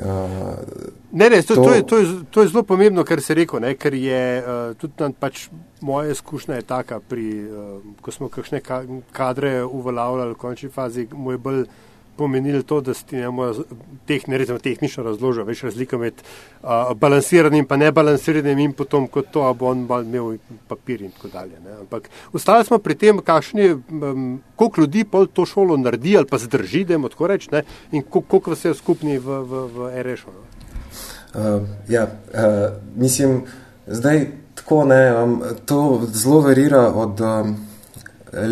uh, Ne, ne, to, to, je, to, je, to je zelo pomembno, kar se reko, ne, ker je uh, tudi tam pač moja izkušnja je taka, pri, uh, ko smo kakšne kadre uveljavljali v končni fazi, mu je bolj pomenili to, da ste imamo tehni, recimo, tehnično razložil, več razlika med uh, balansiranim in nebalansiranim in potem, kot to, bo on imel papir in tako dalje. Ne. Ampak ostali smo pri tem, kakšni, um, koliko ljudi pol to šolo naredi ali pa zdrži, da jim tako reči, in koliko vas je skupni v, v, v RŠ-u. No. Uh, ja, uh, mislim, zdaj tako ne, um, to zelo verira od um,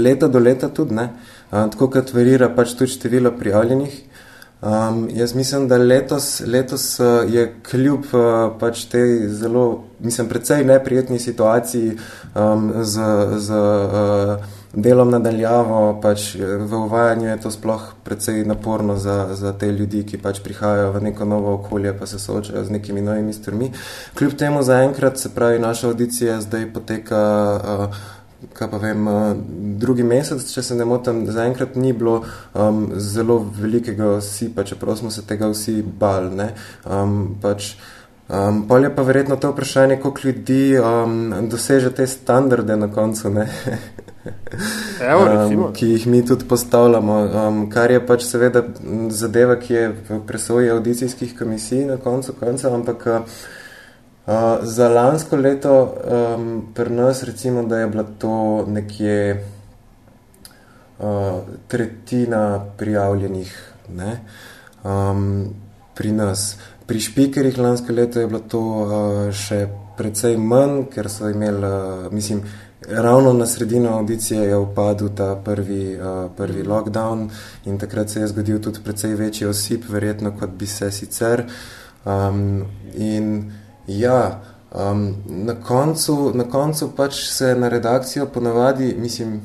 leta do leta tudi, ne. Uh, tako kot varira pač tudi število prijavljenih. Um, jaz mislim, da letos, letos uh, je kljub uh, pač tej zelo, mislim, precej neprijetni situaciji um, z, z uh, delom nadaljavo, pač v uvajanju je to sploh precej naporno za, za te ljudi, ki pač prihajajo v neko novo okolje, pa se soočajo z nekimi novimi strmi. Kljub temu zaenkrat, se pravi, naša audicija zdaj poteka uh, kaj pa vem, eh, drugi mesec, če se ne motim, zaenkrat ni bilo um, zelo velikega osipa, čeprav smo se tega vsi bali. Um, pač, um, Pol je pa verjetno to vprašanje, koliko ljudi um, doseže te standarde na koncu, ne? [LAUGHS] Evo, um, ki jih mi tudi postavljamo, um, kar je pač seveda zadeva, ki je v presoji audicijskih komisij na koncu konca, ampak uh, za lansko leto um, pri nas recimo, da je bila to nekje uh, tretjina prijavljenih ne? um, pri nas. Pri špikerjih lansko leto je bilo to uh, še precej manj, ker so imeli, uh, mislim, ravno na sredino audicije je upadil ta prvi, uh, prvi lockdown in takrat se je zgodil tudi precej večji osip, verjetno kot bi se sicer. Um, in Ja, um, na, koncu, na koncu pač se na redakcijo ponavadi, mislim,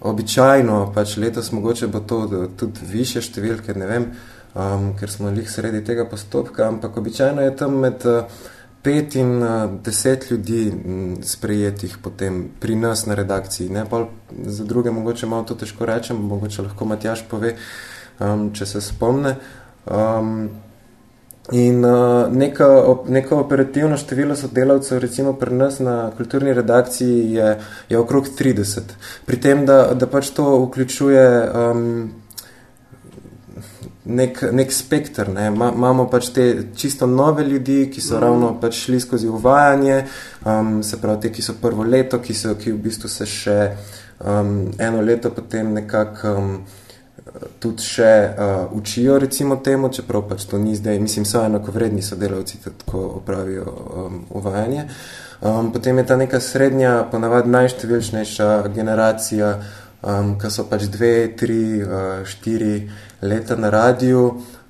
običajno, pač letos mogoče bo to tudi više številke, ne vem, um, ker smo lih sredi tega postopka, ampak običajno je tam med uh, pet in uh, deset ljudi m, sprejetih potem pri nas na redakciji. Ne? Pol za druge mogoče malo to težko rečem, mogoče lahko Matjaš pove, um, če se spomne. Um, In uh, neka, op, neko operativno število sodelavcev, recimo pri nas na kulturni redakciji, je, je okrog 30. Pri tem, da, da pač to vključuje um, nek, nek spektr. Ne. Ma, imamo pač te čisto nove ljudi, ki so mm. ravno pač šli skozi uvajanje, um, se pravi te, ki so prvo leto, ki, so, ki v bistvu se še um, eno leto potem nekako. Um, tudi še uh, učijo, recimo temu, čeprav pač to ni zdaj, mislim, so enako vredni sodelavci, tako opravijo um, uvajanje. Um, potem je ta neka srednja, ponavadi najštevilčnejša generacija, um, ki so pač dve, tri, uh, štiri leta na radiju,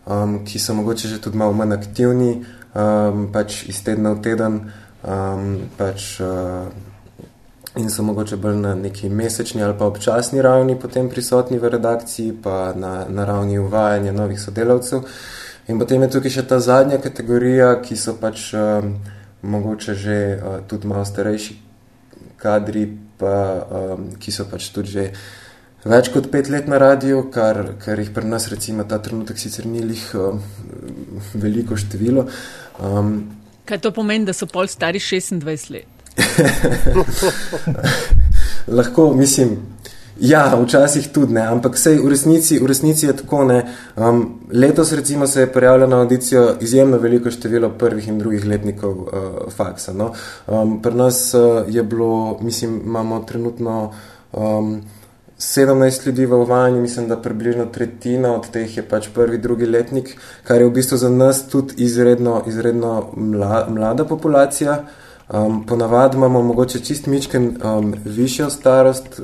um, ki so mogoče že tudi malo manj aktivni, um, pač iz tedna v teden, um, pač uh, in so mogoče bolj na neki mesečni ali pa občasni ravni potem prisotni v redakciji, pa na, na ravni uvajanja novih sodelavcev. In potem je tukaj še ta zadnja kategorija, ki so pač um, mogoče že uh, tudi malo starejši kadri, pa, um, ki so pač tudi že več kot pet let na radiju, kar, kar jih pri nas recimo ta trenutek sicer ni lih um, veliko število. Um, Kaj to pomeni, da so pol stari 26 let? [LAUGHS] Lahko, mislim, ja, včasih tudi ne, ampak vsej v resnici, v resnici je tako ne. Um, letos recimo se je prijavljalo na audicijo izjemno veliko število prvih in drugih letnikov uh, faksa. No? Um, pri nas uh, je bilo, mislim, imamo trenutno um, 17 ljudi v uvajanju, mislim, da približno tretjina od teh je pač prvi, drugi letnik, kar je v bistvu za nas tudi izredno, izredno mla, mlada populacija. Um, ponavadi imamo mogoče čist mičken um, višjo starost,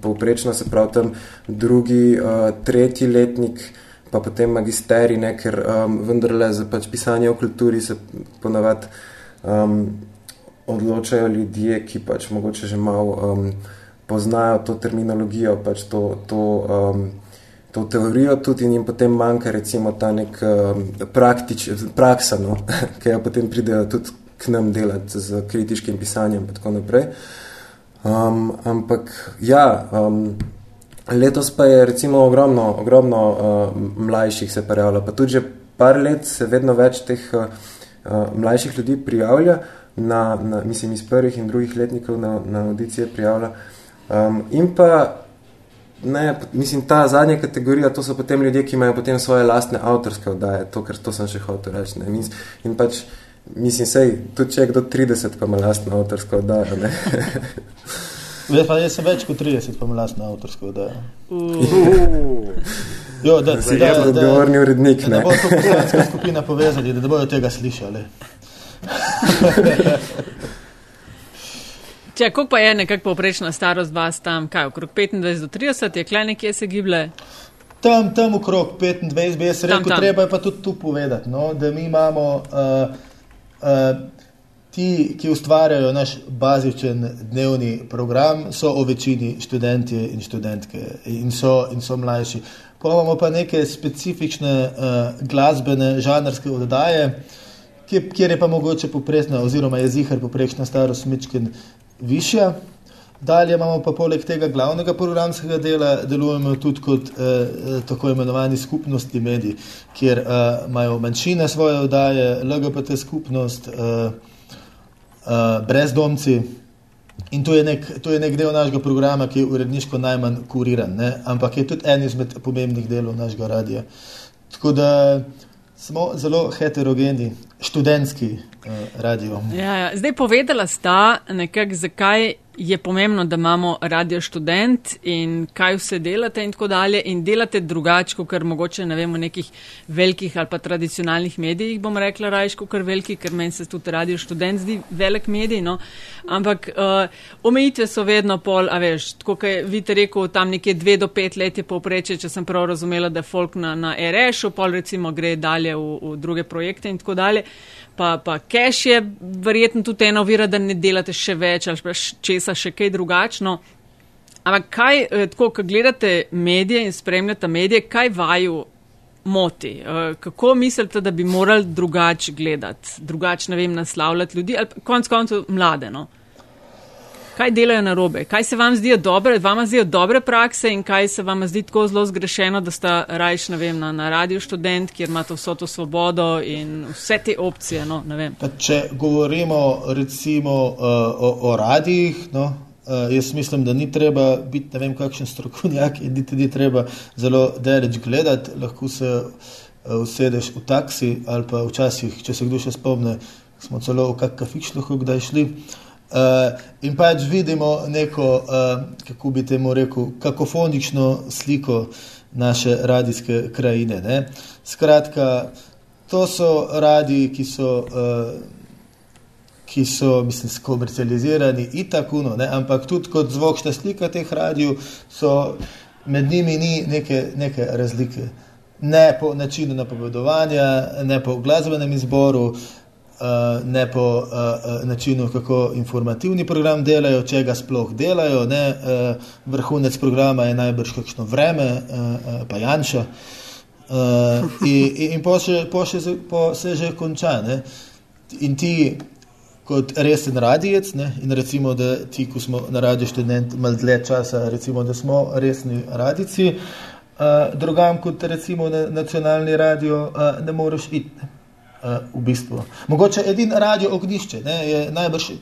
povprečno se pravi tam drugi, uh, tretji letnik, pa potem magisteri, ne, ker um, vendarle za pač pisanje o kulturi se ponavadi um, odločajo ljudje, ki pač mogoče že malo um, poznajo to terminologijo, pač to, to, um, to teorijo tudi in jim potem manjka recimo ta nek um, praktič, praksa, no, [LAUGHS] ki jo potem pridejo tudi k nam delati z kritiškim pisanjem in tako naprej. Um, ampak ja, um, letos pa je recimo ogromno, ogromno uh, mlajših se prijavlja, pa tudi že par let se vedno več teh uh, mlajših ljudi prijavlja, na, na, mislim iz prvih in drugih letnikov na, na audicije prijavlja. Um, in pa ne, mislim, ta zadnja kategorija, to so potem ljudje, ki imajo potem svoje lastne avtorske oddaje, to, ker to sem še hotel reči. Ne. In, in pač, mislim, sej, tudi če je kdo 30, pa ima lastno avtorsko oddajo, ne. Jaz, pa, jaz sem več kot 30, pa ima lastno avtorsko oddajo. Jo, da, si da, da, odgovorni urednik. Da, da bo to poslanska skupina povezali, da ne bojo tega slišali. [LAUGHS] Če, koliko pa je nekako povprečna starost vas tam, kaj, okrog 25 do 30, je klej nekje se giblje? Tam, tam okrog 25, bi jaz rekel, treba je pa tudi tu povedati, no, da mi imamo uh, uh, ti, ki ustvarjajo naš bazičen dnevni program, so o večini študenti in študentke in so, in so mlajši. Pa imamo pa neke specifične uh, glasbene, žanrske oddaje, kjer je pa mogoče poprečna, oziroma je zihar poprečna starost Mičken višja. Dalje imamo pa poleg tega glavnega programskega dela, delujemo tudi kot eh, tako imenovani skupnosti medij, kjer eh, imajo manjšine svoje oddaje, LGBT skupnost, eh, eh, brezdomci. In to je, nek, to je nek del našega programa, ki je uredniško najmanj kuriran, ne? ampak je tudi en izmed pomembnih delov našega radia. Tako da smo zelo heterogeni, študentski eh, radio. Ja, ja. Zdaj povedala sta nekako, zakaj je pomembno, da imamo radio študent in kaj vse delate in tako dalje in delate drugače, kot mogoče ne vemo, nekih velikih ali pa tradicionalnih medijih, bom rekla rajško, ker veliki, ker meni se tudi radio študent zdi velik medij, no. Ampak uh, omejitve so vedno pol, a veš, tako kot je vidite rekel, tam nekje dve do pet let je povpreče, če sem prav razumela, da folk na, na RS-u, pol recimo gre dalje v, v druge projekte in tako dalje pa, pa cache je verjetno tudi ena ovira, da ne delate še več ali pa česa še kaj drugačno. Ampak kaj, eh, tako, ko gledate medije in spremljate medije, kaj vaju moti? Eh, kako mislite, da bi morali drugače gledati, drugače, ne vem, naslavljati ljudi ali konc koncev mlade? No? Kaj delajo na robe, kaj se vam zdijo dobre, vama zdijo dobre prakse in kaj se vam zdi tako zelo zgrešeno, da sta rajš, ne vem, na, na radio študent, kjer imate vso to svobodo in vse te opcije, no, če govorimo recimo uh, o, o radijih, no, uh, jaz mislim, da ni treba biti ne vem kakšen strokovnjak in niti ni treba zelo deleč gledati, lahko se uh, usedeš v taksi ali pa včasih, če se kdo še spomne, smo celo v kak kafič lahko kdaj šli. Uh, Uh, in pač vidimo neko, uh, kako bi temu rekel, kakofonično sliko naše radijske krajine. Ne? Skratka, to so radiji, ki so, uh, ki so mislim, komercializirani in tako naprej, ampak tudi kot zvočna slika teh radijev, so med njimi ni neke, neke razlike. Ne po načinu napovedovanja, ne po glasbenem izboru, uh, ne po uh, načinu, kako informativni program delajo, če ga sploh delajo. Ne, vrhunec programa je najbrž kakšno vreme, pa Janša. In in po še, po še, po se že konča. Ne. In ti, kot resen radijec, ne, in recimo, da ti, ko smo na radiju študent, malo dlje časa, recimo, da smo resni radici, uh, drugam kot recimo na nacionalni radio, uh, ne moreš iti. Ne. Eh, v bistvu. Mogoče edin radio ognišče, ne, je najbrž, uh,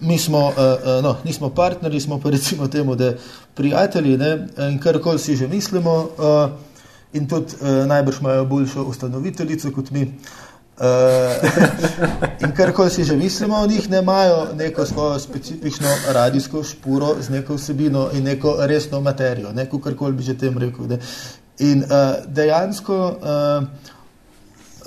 mi smo, uh, no, nismo partnerji, smo pa recimo temu, da prijatelji ne, in karkoli si že mislimo in tudi najbrž imajo boljšo ustanoviteljico kot mi. [LAUGHS] In karkoli si že mislimo o njih, ne imajo neko svojo specifično radijsko špuro z neko vsebino in neko resno materijo, neko karkoli bi že tem rekel. Ne. In uh, dejansko uh,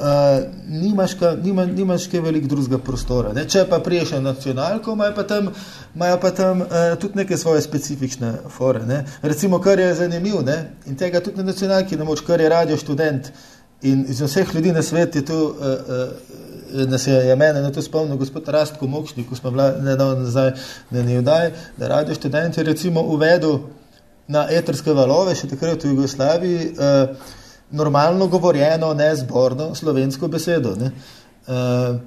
uh, nimaš, ka, nima, nimaš kaj velik drugega prostora. Ne? Če pa priješ na nacionalko, imajo pa tam, imajo pa tam uh, tudi neke svoje specifične fore. Ne? Recimo, kar je zanimivo in tega tudi na nacionalki ne moč, kar je radio študent in iz vseh ljudi na svetu je to. Uh, uh, Nas je, je mene na to spomnil gospod Rastko Mokšnik, ko smo bili nedavno nazaj na Nijodaj, da radio študent je recimo uvedel na eterske valove, še takrat v Jugoslaviji, uh, normalno govorjeno, ne zborno slovensko besedo. Ne. Uh,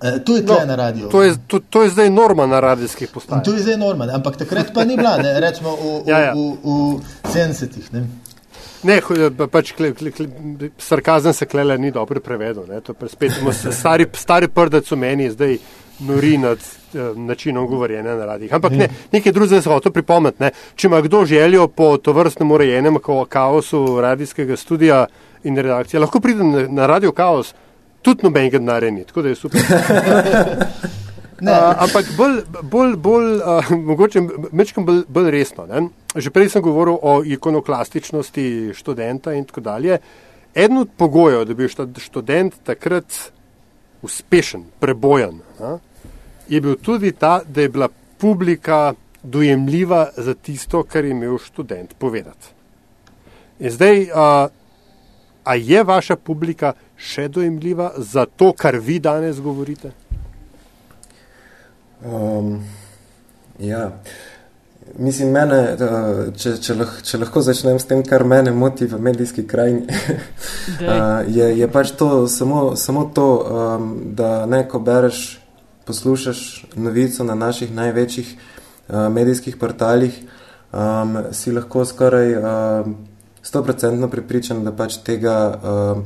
To je tukaj no, na radiju. To, to, to je zdaj norma na radijskih postajah. To je zdaj norma, ampak takrat pa ni bila, ne, rečemo v, v, ja, ja. v, v 70-ih. Ne, pač kle, kle, kle, sarkazem se klele ni dobro prevedel. Spet imamo stari, stari prdec v meni, zdaj nori nad uh, načinom govorjenja na radijih. Ampak ne, nekaj drugega se hoče pripometi. Ne. Če ima kdo željo po to vrstnem urejenem kaosu radijskega studija in redakcije, lahko pride na, na radio kaos, tudi nobenega denarja ni, tako da je super. [LAUGHS] Uh, ampak bolj, bolj, bolj uh, mogoče mečkam bolj, bolj resno. Ne? Že prej sem govoril o ikonoklastičnosti študenta in tako dalje. Eden od pogojev, da bi bil študent takrat uspešen, prebojen, uh, je bil tudi ta, da je bila publika dojemljiva za tisto, kar je imel študent povedati. In zdaj, a, a je vaša publika še dojemljiva za to, kar vi danes govorite? Um, ja. Mislim, mene, če, če, lah, če lahko začnem s tem, kar mene moti v medijski krajini, [LAUGHS] je, je pač to samo, samo to, um, da neko bereš poslušaš novico na naših največjih uh, medijskih portalih, um, si lahko skoraj stoprocentno uh, prepričan, da pač tega uh,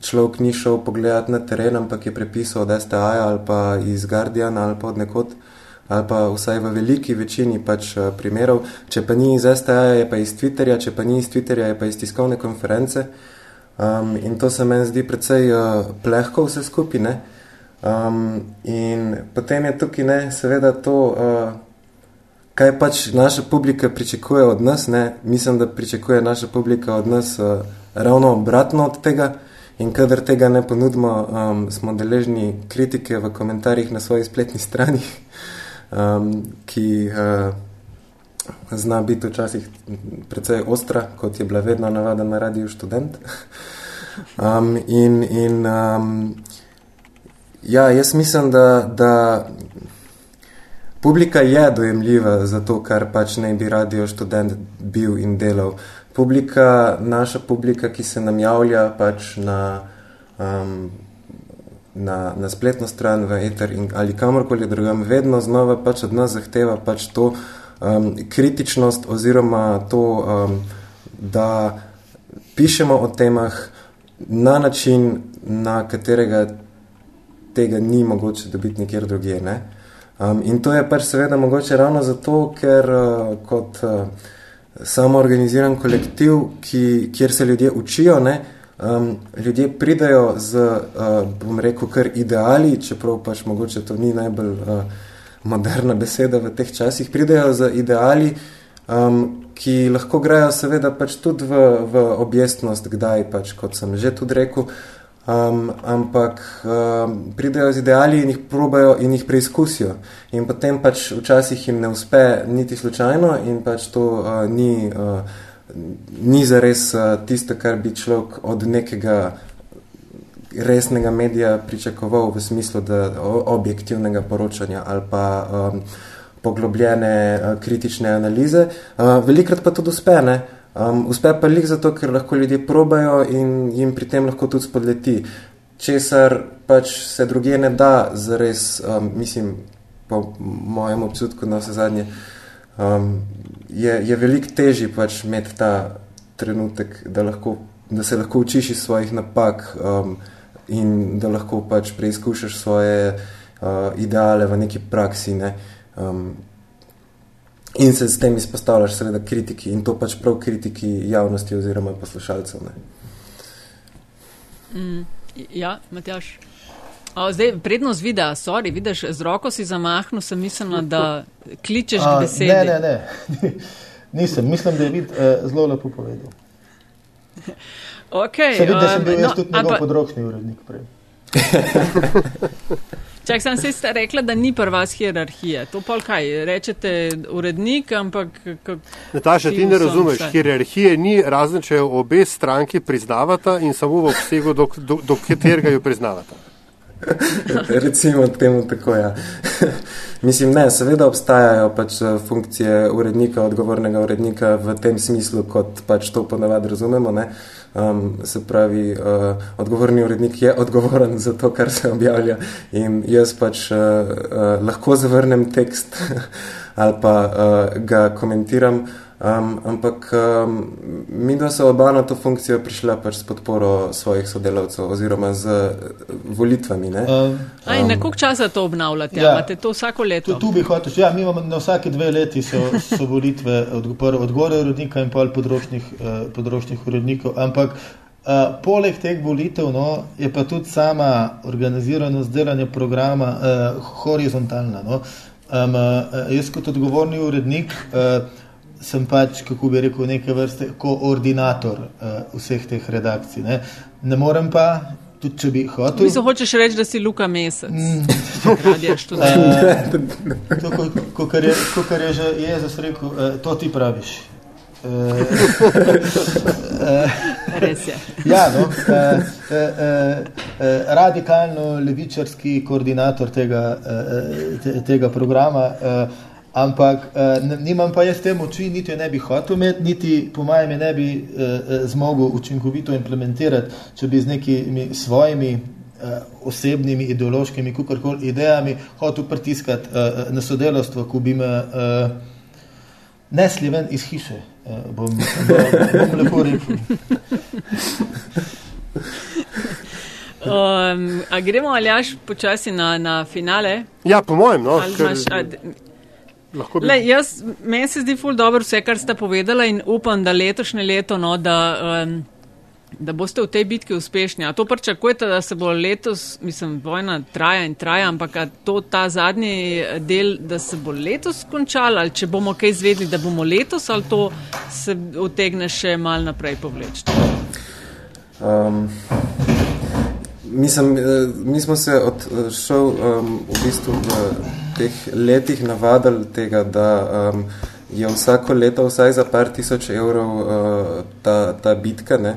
človek ni šel pogledati na teren, ampak je prepisal od STA ali pa iz Guardiana ali pa od nekod, ali pa vsaj v veliki večini pač uh, primerov. Če pa ni iz STA, je pa iz Twitterja, če pa ni iz Twitterja, je pa iz tiskovne konference. Um, in to se meni zdi precej uh, plehko vse skupine. Um, in potem je tukaj, ne, seveda, to, uh, kaj pač naša publika pričakuje od nas. Ne. Mislim, da pričakuje naša publika od nas uh, ravno obratno od tega. In kadar tega ne ponudimo, um, smo deležni kritike v komentarjih na svoji spletni strani, [LAUGHS] um, ki uh, zna biti včasih precej ostra, kot je bila vedno navada na radiju študent. [LAUGHS] Um, in in um, Ja, jaz mislim, da, da publika je dojemljiva za to, kar pač ne bi radio študent bil in delal. Publika, naša publika, ki se nam javlja pač na, um, na, na spletno stran v Ether in, ali kamorkoli drugam, vedno znova pač od nas zahteva pač to um, kritičnost oziroma to, um, da pišemo o temah na način, na katerega tega ni mogoče dobiti nikjer drugje. Ne? Um, in to je pač seveda mogoče ravno zato, ker uh, kot uh, samo organiziran kolektiv, ki, kjer se ljudje učijo, ne, um, ljudje pridajo z, uh, bom rekel, kar ideali, čeprav pač mogoče to ni najbolj uh, moderna beseda v teh časih, pridajo z ideali, um, ki lahko grejo seveda pač tudi v, v objestnost, kdaj pač, kot sem že tudi rekel, Um, ampak um, pridejo z ideali in jih probajo in jih preizkusijo. In potem pač včasih jim ne uspe niti slučajno in pač to uh, ni, uh, ni zares uh, tisto, kar bi človek od nekega resnega medija pričakoval v smislu da, objektivnega poročanja ali pa um, poglobljene uh, kritične analize. Uh, velikrat pa to uspe, ne? Um, uspe pa lih zato, ker lahko ljudje probajo in jim pri tem lahko tudi spodleti. Česar pač se druge ne da, zares, um, mislim, po mojem občutku na vse zadnje, um, je, je veliko težji pač imeti ta trenutek, da, lahko, da se lahko učiš iz svojih napak um, in da lahko pač preizkušaš svoje uh, ideale v neki praksi. Ne? Um, In se s tem izpostavljaš, seveda, kritiki in to pač prav kritiki javnosti oziroma poslušalcev. Mm, ja, Matjaš. O, zdaj, prednost videa, sorry, vidiš, z roko si zamahnil, sem mislila, da kličeš A, k besedi. Ne, ne, ne. [LAUGHS] Nisem, mislim, da je vid eh, zelo lepo povedal. Okay, se vidi, da sem bil um, jaz no, tudi njegov področni urednik prej. [LAUGHS] [LAUGHS] Čak sem se sta rekla, da ni prva hierarhija. To pa kaj, rečete urednik, ampak. Nataša, ti ne razumeš, vse. hierarhije ni razen, če obe stranki priznavata in samo v obsegu, do, do, do katerega jo priznavata. [LAUGHS] Recimo temu tako, ja. [LAUGHS] Mislim, ne, seveda obstajajo pač eh, funkcije urednika, odgovornega urednika v tem smislu, kot pač to ponavadi razumemo, ne. Um, se pravi, uh, odgovorni urednik je odgovoren za to, kar se objavlja in jaz pač uh, uh, lahko zavrnem tekst [LAUGHS] ali pa uh, ga komentiram, Um, ampak um, mi dva so oba na to funkcijo prišla pač s podporo svojih sodelavcev oziroma z uh, volitvami. Ne? Um, Aj, na koliko časa to obnavljate? Ja, Imate to vsako leto? Tu, tu bi hotel, ja, mi imamo na vsake dve leti so, so volitve od, od gore urednika in pol področnih, uh, področnih urednikov, ampak uh, poleg teh volitev no, je pa tudi sama organiziranost delanja programa uh, horizontalna. No. Um, uh, jaz kot odgovorni urednik uh, sem pač, kako bi rekel, neke vrste koordinator uh, vseh teh redakcij. Ne, ne morem pa. Tudi, če bi hotel. Ti hočeš reči, da si Luka Mesec. Mm. [LAUGHS] Kot je, je že Jezus rekel, uh, to ti praviš. Uh, Res je. [LAUGHS] Ja, no, uh, uh, uh, radikalno levičarski koordinator tega, uh, te, tega programa. Uh, Ampak uh, nimam pa jaz te moči, niti jo ne bi hotel imeti, niti po mojem ne bi uh, zmogel učinkovito implementirati, če bi z nekimi svojimi uh, osebnimi, ideološkimi, kakorkoli idejami hotel pritiskati uh, na sodelovstvo, ko bi me uh, nesli ven iz hiše. Uh, bom, bom, bom lepo rekel. [LAUGHS] Um, a gremo ali až počasi na, na finale? Ja, po mojem. No, Le, jaz, meni se zdi ful dobro vse, kar ste povedala in upam, da letošnje leto, no, da, um, da boste v tej bitki uspešni. A to pričakujete, da se bo letos, mislim, vojna traja in traja, ampak to ta zadnji del, da se bo letos končal ali če bomo kaj izvedli, da bomo letos ali to se utegne še mal naprej povleči. Um, mislim, eh, mi smo se odšel um, v bistvu v teh letih navadili tega, da um, je vsako leto vsaj za par tisoč evrov uh, ta, ta bitka. Ne?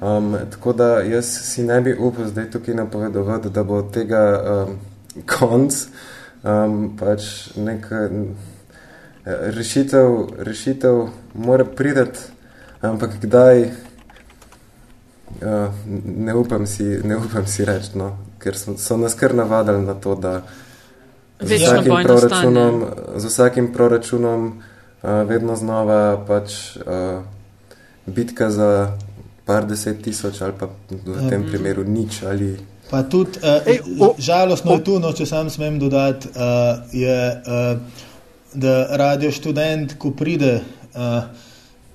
Um, tako da jaz si ne bi upal zdaj tukaj napovedovati, da bo tega um, konc um, pač nek rešitev, rešitev mora prideti, ampak kdaj uh, ne upam si, ne upam si reči, no? ker so, so nas kar navadili na to, da z vsakim proračunom, z vsakim proračunom uh, vedno znova pač uh, bitka za par deset tisoč ali pa v tem primeru nič ali. Pa tudi, uh, Ej, o, žalostno o, je tu, no, če sam smem dodati, uh, je, uh, da radio študent, ko pride uh,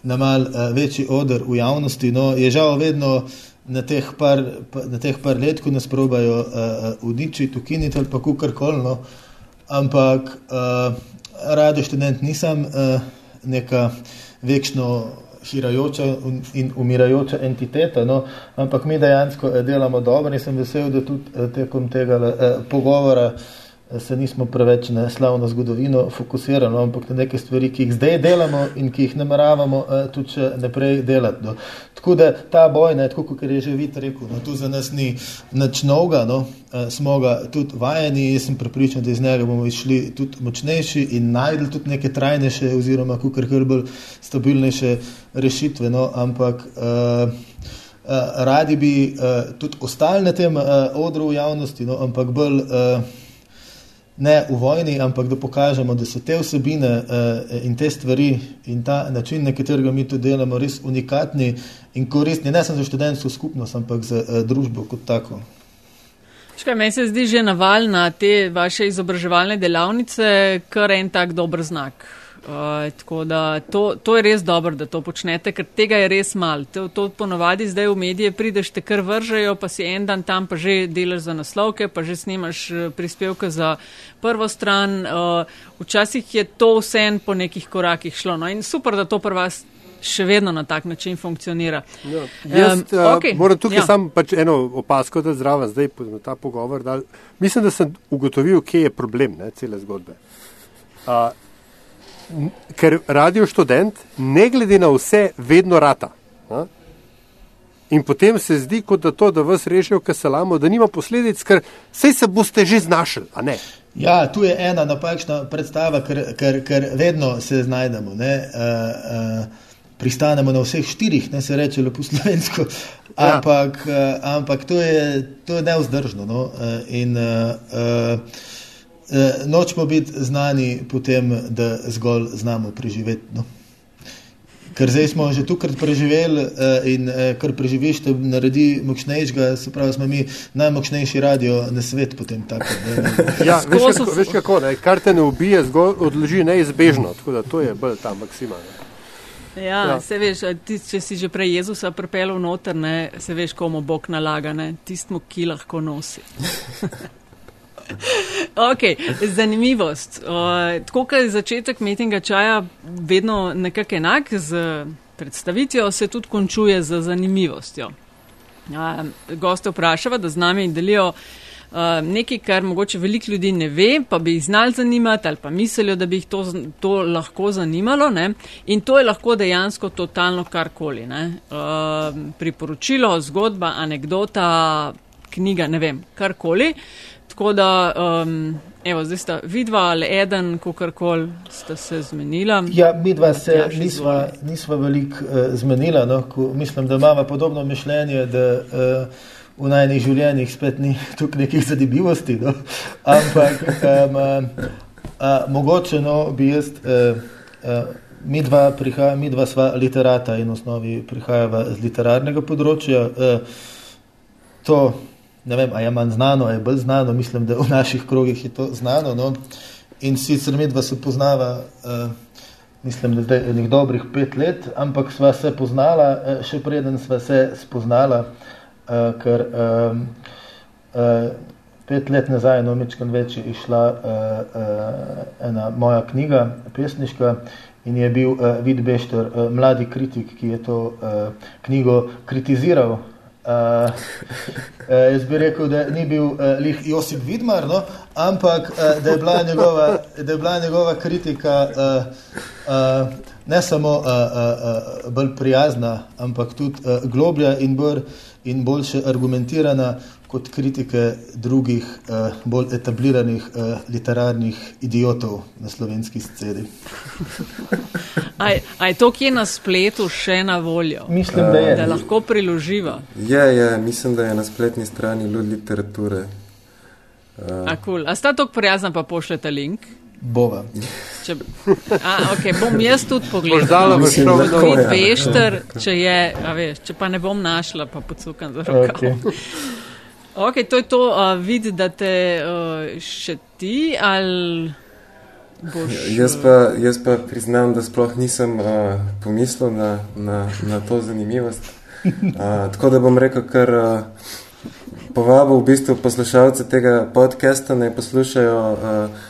na mal uh, večji odr v javnosti, no, je žal vedno na teh par, pa, na teh par let, ko nas probajo uh, uničiti, ukiniti ali pa kukorkoli. No, uh, ampak uh, radio študent nisem uh, neka večno hirajoča in umirajoča entiteta, no, ampak mi dejansko eh, delamo dobro in sem vesel, da tudi tekom tega uh, pogovora uh, se nismo preveč na slavno zgodovino fokusirali, no, ampak na neke stvari, ki jih zdaj delamo in ki jih nameravamo uh, tudi še naprej delati. No. Tako da ta boj, ne, tako kot je že vid rekel, no, tu za nas ni nič novega, no, uh, smo ga tudi vajeni, jaz sem pripričan, da iz njega bomo išli tudi močnejši in najdli tudi neke trajnejše oziroma kukar bolj stabilnejše rešitve, no, ampak uh, radi bi uh, tudi ostali na tem uh, odru v javnosti, no, ampak bolj uh, ne v vojni, ampak da pokažemo, da so te vsebine uh, in te stvari in ta način, na katerega mi to delamo, res unikatni in koristni, ne samo za študentsko skupnost, ampak za uh, družbo kot tako. Škaj, meni se zdi že naval na te vaše izobraževalne delavnice, kar en tak dober znak. Uh, tako da to, to je res dobro, da to počnete, ker tega je res mal. To, to ponovadi zdaj v medije prideš, te kar vržejo, pa si en dan tam, pa že delaš za naslovke, pa že snimaš eh, prispevke za prvo stran. Uh, včasih je to vse en po nekih korakih šlo. No in super, da to pri vas še vedno na tak način funkcionira. Ja, jaz, um, okay, moram tukaj ja. samo pač eno opasko, da zdrava zdaj na ta pogovor. Da, mislim, da sem ugotovil, kje je problem ne, cele zgodbe. Uh, ker radio študent, ne glede na vse, vedno rata. A? In potem se zdi, kot da to, da vas rešijo, kar se lamo, da nima posledic, ker vse se boste že znašli. Ja, tu je ena napačna predstava, ker, ker, ker vedno se znajdemo. Uh, uh, pristanemo na vseh štirih, ne se reče lepo slovensko, ja. ampak, uh, ampak to je, to je neuzdržno. No? Uh, in, uh, uh, nočemo biti znani po tem, da zgolj znamo preživeti. No. ker zdaj smo že tukaj preživeli uh, in uh, kar preživiš, te naredi močnejšega, se pravi, smo mi najmočnejši radio na svet potem tako. ja, veš, kako, veš kako, ne? kar te ne ubije, zgolj odloži neizbežno, tako da to je bolj ta maksimalna. Ja, ja. Se veš, ti, če si že prej Jezusa pripeljal noter, ne, se veš, komu Bog nalaga, tistmu, ki lahko nosi. [LAUGHS] okay, zanimivost. Uh, tako kot je začetek metinga čaja vedno nekako enak, z predstavitvijo se tudi končuje z zanimivostjo. Uh, goste vprašava, da z nami delijo. Uh, nekaj, kar mogoče veliko ljudi ne ve, pa bi jih znali zanimati ali pa mislijo, da bi jih to, to lahko zanimalo. Ne? In to je lahko dejansko totalno karkoli. Uh, priporočilo, zgodba, anekdota, knjiga, ne vem, karkoli. Tako da, um, evo, zdaj sta vidva ali eden, kakorkoli sta se zmenila. Ja, midva se ja, nisva, nisva veliko uh, zmenila. No, ko, mislim, da imamo podobno mišljenje, da uh, v najnih življenjih spet ni [LAUGHS] tukaj nekih zadimivosti. No. Ampak um, uh, uh, mogoče no, bi jaz. Uh, uh, Mi dva, prihaja, mi dva sva literata in v osnovi prihajava z literarnega področja. E, to ne vem, ali je manj znano, ali je bolj znano, mislim, da v naših krogih je to znano. No? In sicer mi dva se poznava, uh, mislim, da zdaj nekaj dobrih pet let, ampak sva se poznala, uh, še preden sva se spoznala, uh, ker uh, uh, pet let nazaj, no, mečkam več, je išla uh, uh, ena moja knjiga, pesniška. In je bil uh, Vid Bešter, uh, mladi kritik, ki je to uh, knjigo kritiziral, Uh, jaz bi rekel, da ni bil uh, lih Josip Vidmar, no? ampak uh, da, je njegova, da je bila njegova kritika uh, uh, ne samo uh, uh, uh, bolj prijazna, ampak tudi uh, globlja in, br, in boljše argumentirana kot kritike drugih, uh, bolj etabliranih uh, literarnih idiotov na slovenski sceni. A je to, ki je na spletu, še na voljo? Mislim, da je. Da lahko priloživa. Je, je, mislim, da je na spletni strani ljud literature. Uh. A, cool. A sta tako prijazna, pa pošljete link? Bova. Če, a, okay, bom jaz tudi pogledala, da bo šlo v Bešter, če, je, veš, če pa ne bom našla, pa pocukam za roko. Okay. Ok, to je to, uh, vidi, da te uh, še ti ali. Boš, jaz, pa, jaz pa priznam, da sploh nisem uh, pomislil na, na, na to zanimivost. Uh, tako da bom rekel, kar uh, povabil v bistvu poslušalce tega podcasta, naj poslušajo uh,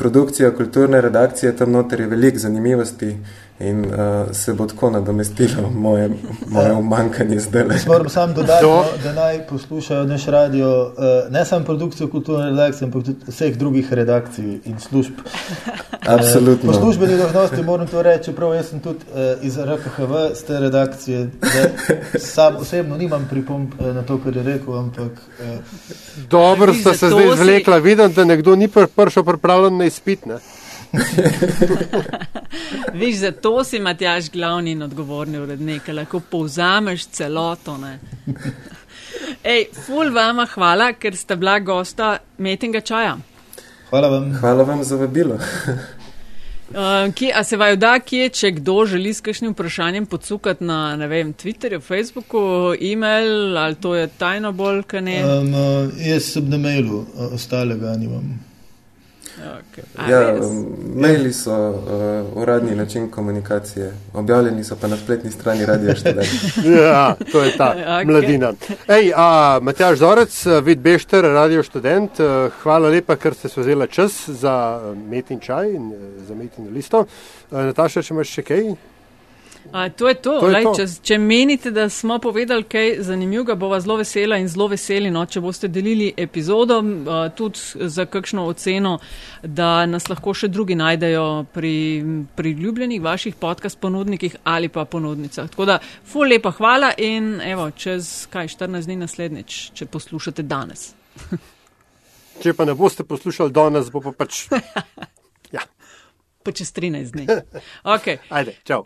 produkcijo kulturne redakcije, tam noter je veliko zanimivosti. In uh, se bo tako nadomestilo moje, moje umankanje zdaj. Moram samo dodati, Do. No, da naj poslušajo naš radio, uh, ne samo produkcijo kulturne redakcije, ampak tudi vseh drugih redakcij in služb. [LAUGHS] Absolutno. Uh, po službeni dožnosti moram to reči, čeprav jaz sem tudi uh, iz RKHV, z te redakcije. Sam osebno nimam pripomp uh, na to, kar je rekel, ampak. Uh, Dobro ste se zdaj izvlekla, si... vidim, da nekdo ni prišel pripravljen na izpit. [LAUGHS] Viš, zato si Matjaš glavni in odgovorni urednik, lahko povzameš celoto. [LAUGHS] Ej, ful vama hvala, ker ste bila gosta metinga čaja. Hvala vam. Hvala vam za vabilo. Uh, [LAUGHS] kje, a se vaju da, kje, če kdo želi s kakšnim vprašanjem podsukati na, ne vem, Twitterju, Facebooku, e-mail, ali to je tajno bolj, kaj ne? Um, uh, jaz sem na mailu, ostalega nimam. Okay. Ja, maili so uh, uradni način komunikacije, objavljeni so pa na spletni strani radio študent. [LAUGHS] ja, to je ta [LAUGHS] okay. mladina. Ej, a, Matjaž Zorec, vid Bešter, radio študent, uh, hvala lepa, ker ste se vzela čas za uh, metin čaj in uh, za metin listo. Nataša, če imaš še kaj? A, to je to. to, je Lej, to. Če, če menite, da smo povedali kaj zanimivega, bova zelo vesela in zelo veseli, no, če boste delili epizodo, a, tudi za kakšno oceno, da nas lahko še drugi najdejo pri priljubljenih vaših podcast ponudnikih ali pa ponudnicah. Tako da, ful lepa hvala in evo, čez kaj 14 dni naslednjič, če poslušate danes. [LAUGHS] če pa ne boste poslušali danes, bo pa pač. [LAUGHS] pa čez 13 dni. [LAUGHS] Okay. Ajde, čau.